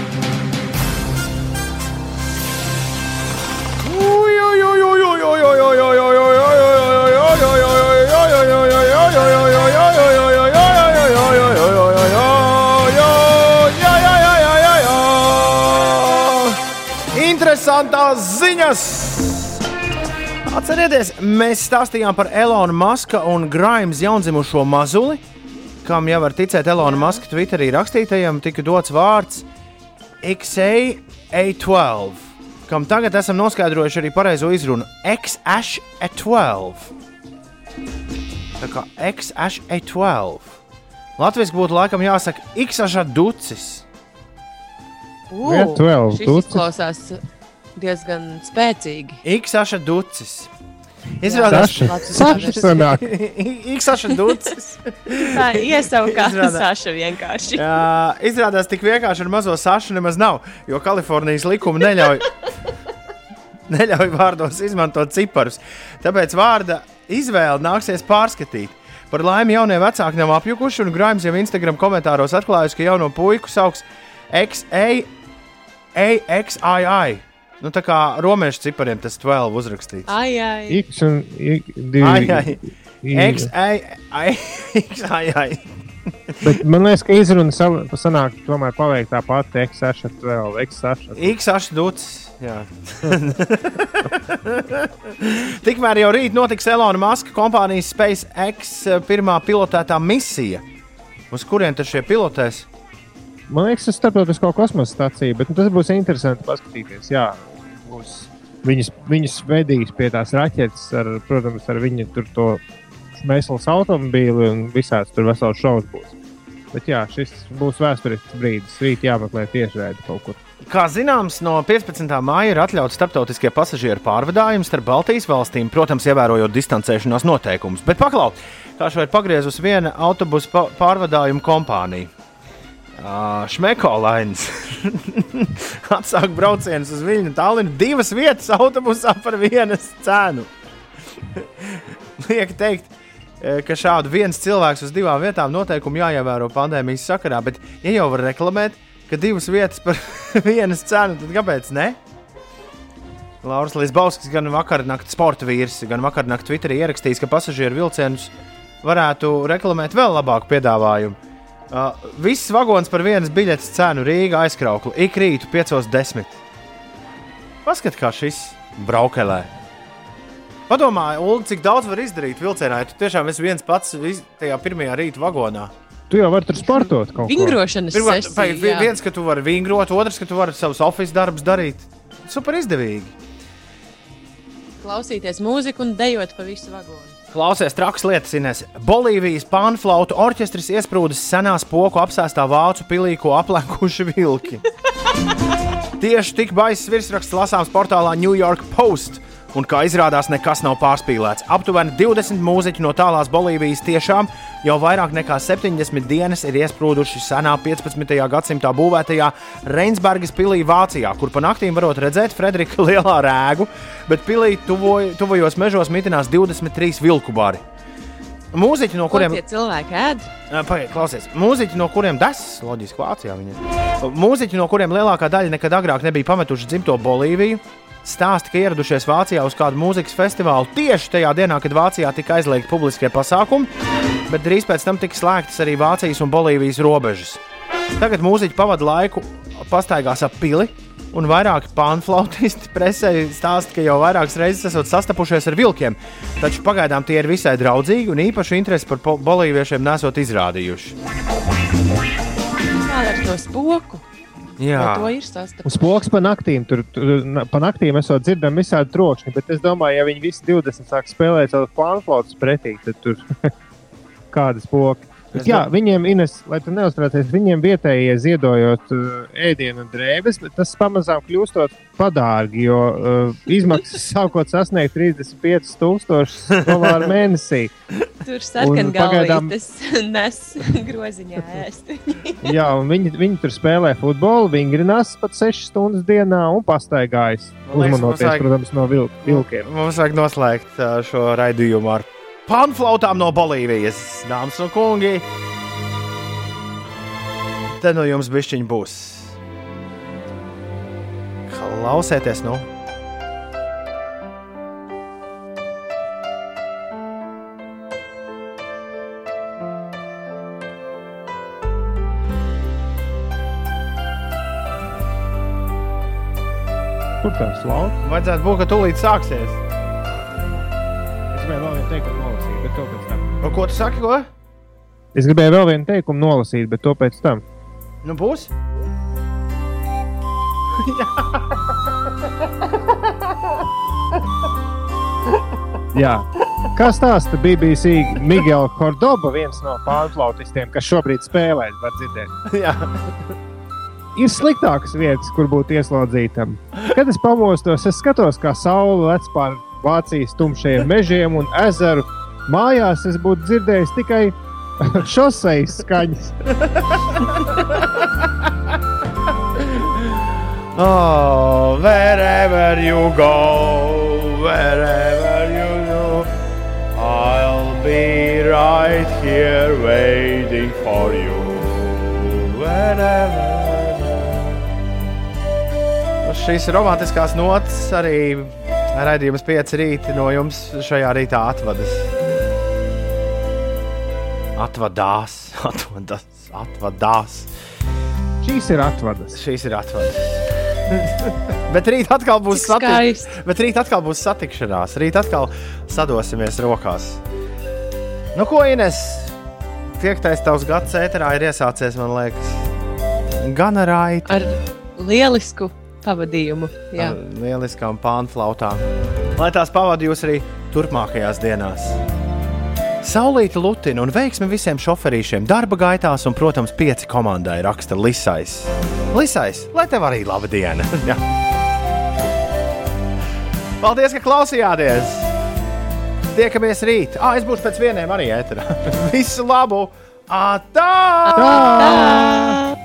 Interesantās ziņas! Atcerieties, mēs stāstījām par Elonu Maska un Graimas jaundzimušo mazuli, kam jau var ticēt Elona Maska Twitterī rakstītajam, tika dots vārds XA12, kam tagad esam noskaidrojuši arī pareizo izrunu - XH12. Tā kā XH12. Latvijas būtu laikam jāsaka XH ducis. Ū, Jā, 12 šis ducis. izklausās diezgan spēcīgi. XH ducis. Saša. Saša sanāk. XH ducis. Tā iesaukā Izrādās- Saša vienkārši. Jā, izrādās, tik vienkārši ar mazo sašu nemaz nav, jo Kalifornijas likumi neļauj, neļauj vārdos izmantot ciparus. Tāpēc vārda izvēle nāksies pārskatīt. Par laimi jaunie vecāki nav apjukuši, un Grāms jau Instagram komentāros atklājusi, ka jauno puiku sauc XA, AXII. Nu, tā kā romiešu cipariem tas 12 uzrakstīts. Ai, ai. X un y, divi. Ai, ai. I- XAI. Bet man liekas, ka izruna sanāk, tomēr paliek tā pati X12, X8. X8 ducis. jā. Tikmēr jau rīt notiks Elona Maska kompānijas SpaceX eh, pirmā pilotētā misija. Uz kurien tad šie pilotēs? Man liekas, tas ir starptautiskā kosmosa stācija, bet nu, tas būs interesanti paskatīties. Jā, būs. Viņus, viņus vedīs pie tās raķetes, ar, protams, ar viņu tur to mēslas automobīli un visāds tur vesels šovs būs. Bet jā, šis būs vēsturisks brīdis. Rīt jāmeklē tiešraidi kaut kur. Kā zināms, no 15. māja ir atļauts starptautiskie pasažieru pārvadājumi starp Baltijas valstīm, protams, ievērojot distancēšanās noteikumus. Bet paklaut, kā šo ir pagriezusi viena autobusu pārvadājumu kompānija. Uh, Šmeko lainas atsāk braucienus uz Viļņu Tallinu divas vietas autobusā par vienas cenu. Liek teikt, ka šādu viens cilvēks uz divām vietām noteikumi jāievēro pandēmijas sakarā, bet, ja jau var reklamēt, ka divas vietas par vienas cenu, tad kāpēc ne? Lauris Lisbauskis gan vakar naktas sporta vīrs, gan vakar naktas Twitterī ierakstījis, ka pasažieru vilcienus varētu reklamēt vēl labāku piedāvājumu. Uh, viss vagons par vienas biļetes cenu Rīgā aizkraukli ik rītu 5.10. Paskat, kā šis braukelē. Padomā, Ulu, cik daudz var izdarīt vilcienā, ja tu tiešām esi viens pats vis- tajā pirmajā rīta vagonā. Tu jau vari tur sportot kaut ko. Vingrošanas Pirmkārt, sesija, vi- jā. viens, ka tu vari vingrot, otrs, ka tu vari savus oficiālus darbus darīt. Super izdevīgi. Klausīties mūziku un dejot pa visu vagonu. Klausies, traks lietas, Ines. Bolīvijas pārflautu orķestris iesprūdis senā spoku apsēstā vācu pilī, ko aplenkuši vilki. Tieši tik baisas virsraksts lasāms portālā New York Post. Un kā izrādās, nekas nav pārspīlēts. Aptuveni 20 mūziķi no tālās Bolīvijas tiešām jau vairāk nekā 70 dienas ir iesprūduši senā 15. gadsimtā būvētajā Reinsbergas pilī Vācijā, kur pa naktīm varot redzēt Frederika lielā rēgu, bet pilī tuvoj, tuvojos mežos mitinās 23 vilku bari. Mūziķi, no kuriem cilvēki ēd? Pagaidiet, klausies. Mūziķi, no kuriem tas loģiski Vācijā viņi ir. Mūziķi, no kuriem lielākā daļa nekad agrāk nebija pametuši dzimto Bolīviju, stāsta, ka ieradušies Vācijā uz kādu mūzikas festivālu tieši tajā dienā, kad Vācijā tika aizliegti publiskie pasākumi, bet drīz pēc tam tika slēgtas arī Vācijas un Bolīvijas robežas. Tagad mūziķi pavada laiku pastaigās ap pili. Un vairāki panflautisti presē stāsta, ka jau vairākas reizes esat sastapušies ar vilkiem. Taču pagaidām tie ir visai draudzīgi un īpaši interesi par bolīviešiem nesot izrādījuši. Kā ar to spoku? Jā. To ir sastapuši? Uz spoks pa naktīm, tur, tur pa naktīm esot dzirdami visādi trokšņi, bet es domāju, ja viņi visi 20 sāk spēlēt savu plānflautas pretī, tad tur kādas spoki. Bet, Es jā, dom- viņiem, Ines, lai tu neuztraucies, viņiem vietējie ziedojot uh, ēdienu un drēbes, bet tas pamazām kļūstot padārgi, jo uh, izmaksas sākot sasniegt 35,000 dolāru mēnesī. Tur sarkangalvītes pagaidām- nes groziņā ēst. Jā, un viņi, viņi tur spēlē futbolu, vingrinās pat 6 stundas dienā un pastaigājas. Uzmanoties, vajag- protams, no vil vilkiem. Mums vajag noslēgt ā, šo raidījumu ar panflautām no Bolīvijas. Dāmas un kungi, te no jums bišķiņi būs. Klausieties, nu! Kur tas lauks? Vajadzētu būt, ka tūlīt sāksies. Gribēju vēl vienu teikumu nolasīt, bet to pēc tam. O, ko tu saki? Ko? Es gribēju vēl vienu teikumu nolasīt, bet to pēc tam. Nu, būs? Jā, Kā stāsta BBC Miguel Cordoba, viens no pārflautistiem, kas šobrīd spēlē, var dzirdēt. Jā. Ir sliktākas vietas, kur būt ieslodzītam. Kad es pamostos, es skatos, kā saule lec pār Vācijas tumšajiem mežiem un ezeru. Mājās es būtu dzirdējis tikai šoseis skaņas. Oh, wherever you go, wherever you go, I'll be right here waiting for you. Wherever. Šīs romantiskās notis arī raidījums pieci rīti no jums šajā rītā atvadas. Atvadās, atvadās, atvadās. Šīs ir atvadas. Šīs ir atvadas. Bet rīt atkal būs satikšanās. Bet rīt atkal būs satikšanās. Rīt atkal sadosimies rokās. Nu, ko Ines? Piektais tavs gads ēterā ir iesācies, man liekas. Gan ar aitu. Ar lielisku pavadījumu. Jā. Lieliskām pānflautām. Lai tās pavadītu jūs arī turpmākajās dienās. Saulīta Lutina un veiksmi visiem šoferīšiem darba gaitās, un, protams, pieci komandai raksta Lisais. Lisais, lai tev arī laba diena! Paldies, ka klausījāties! Tiekamies rīt! Ah, es būšu pēc vieniem arī ēterā. Visu labu! Atā! Tā!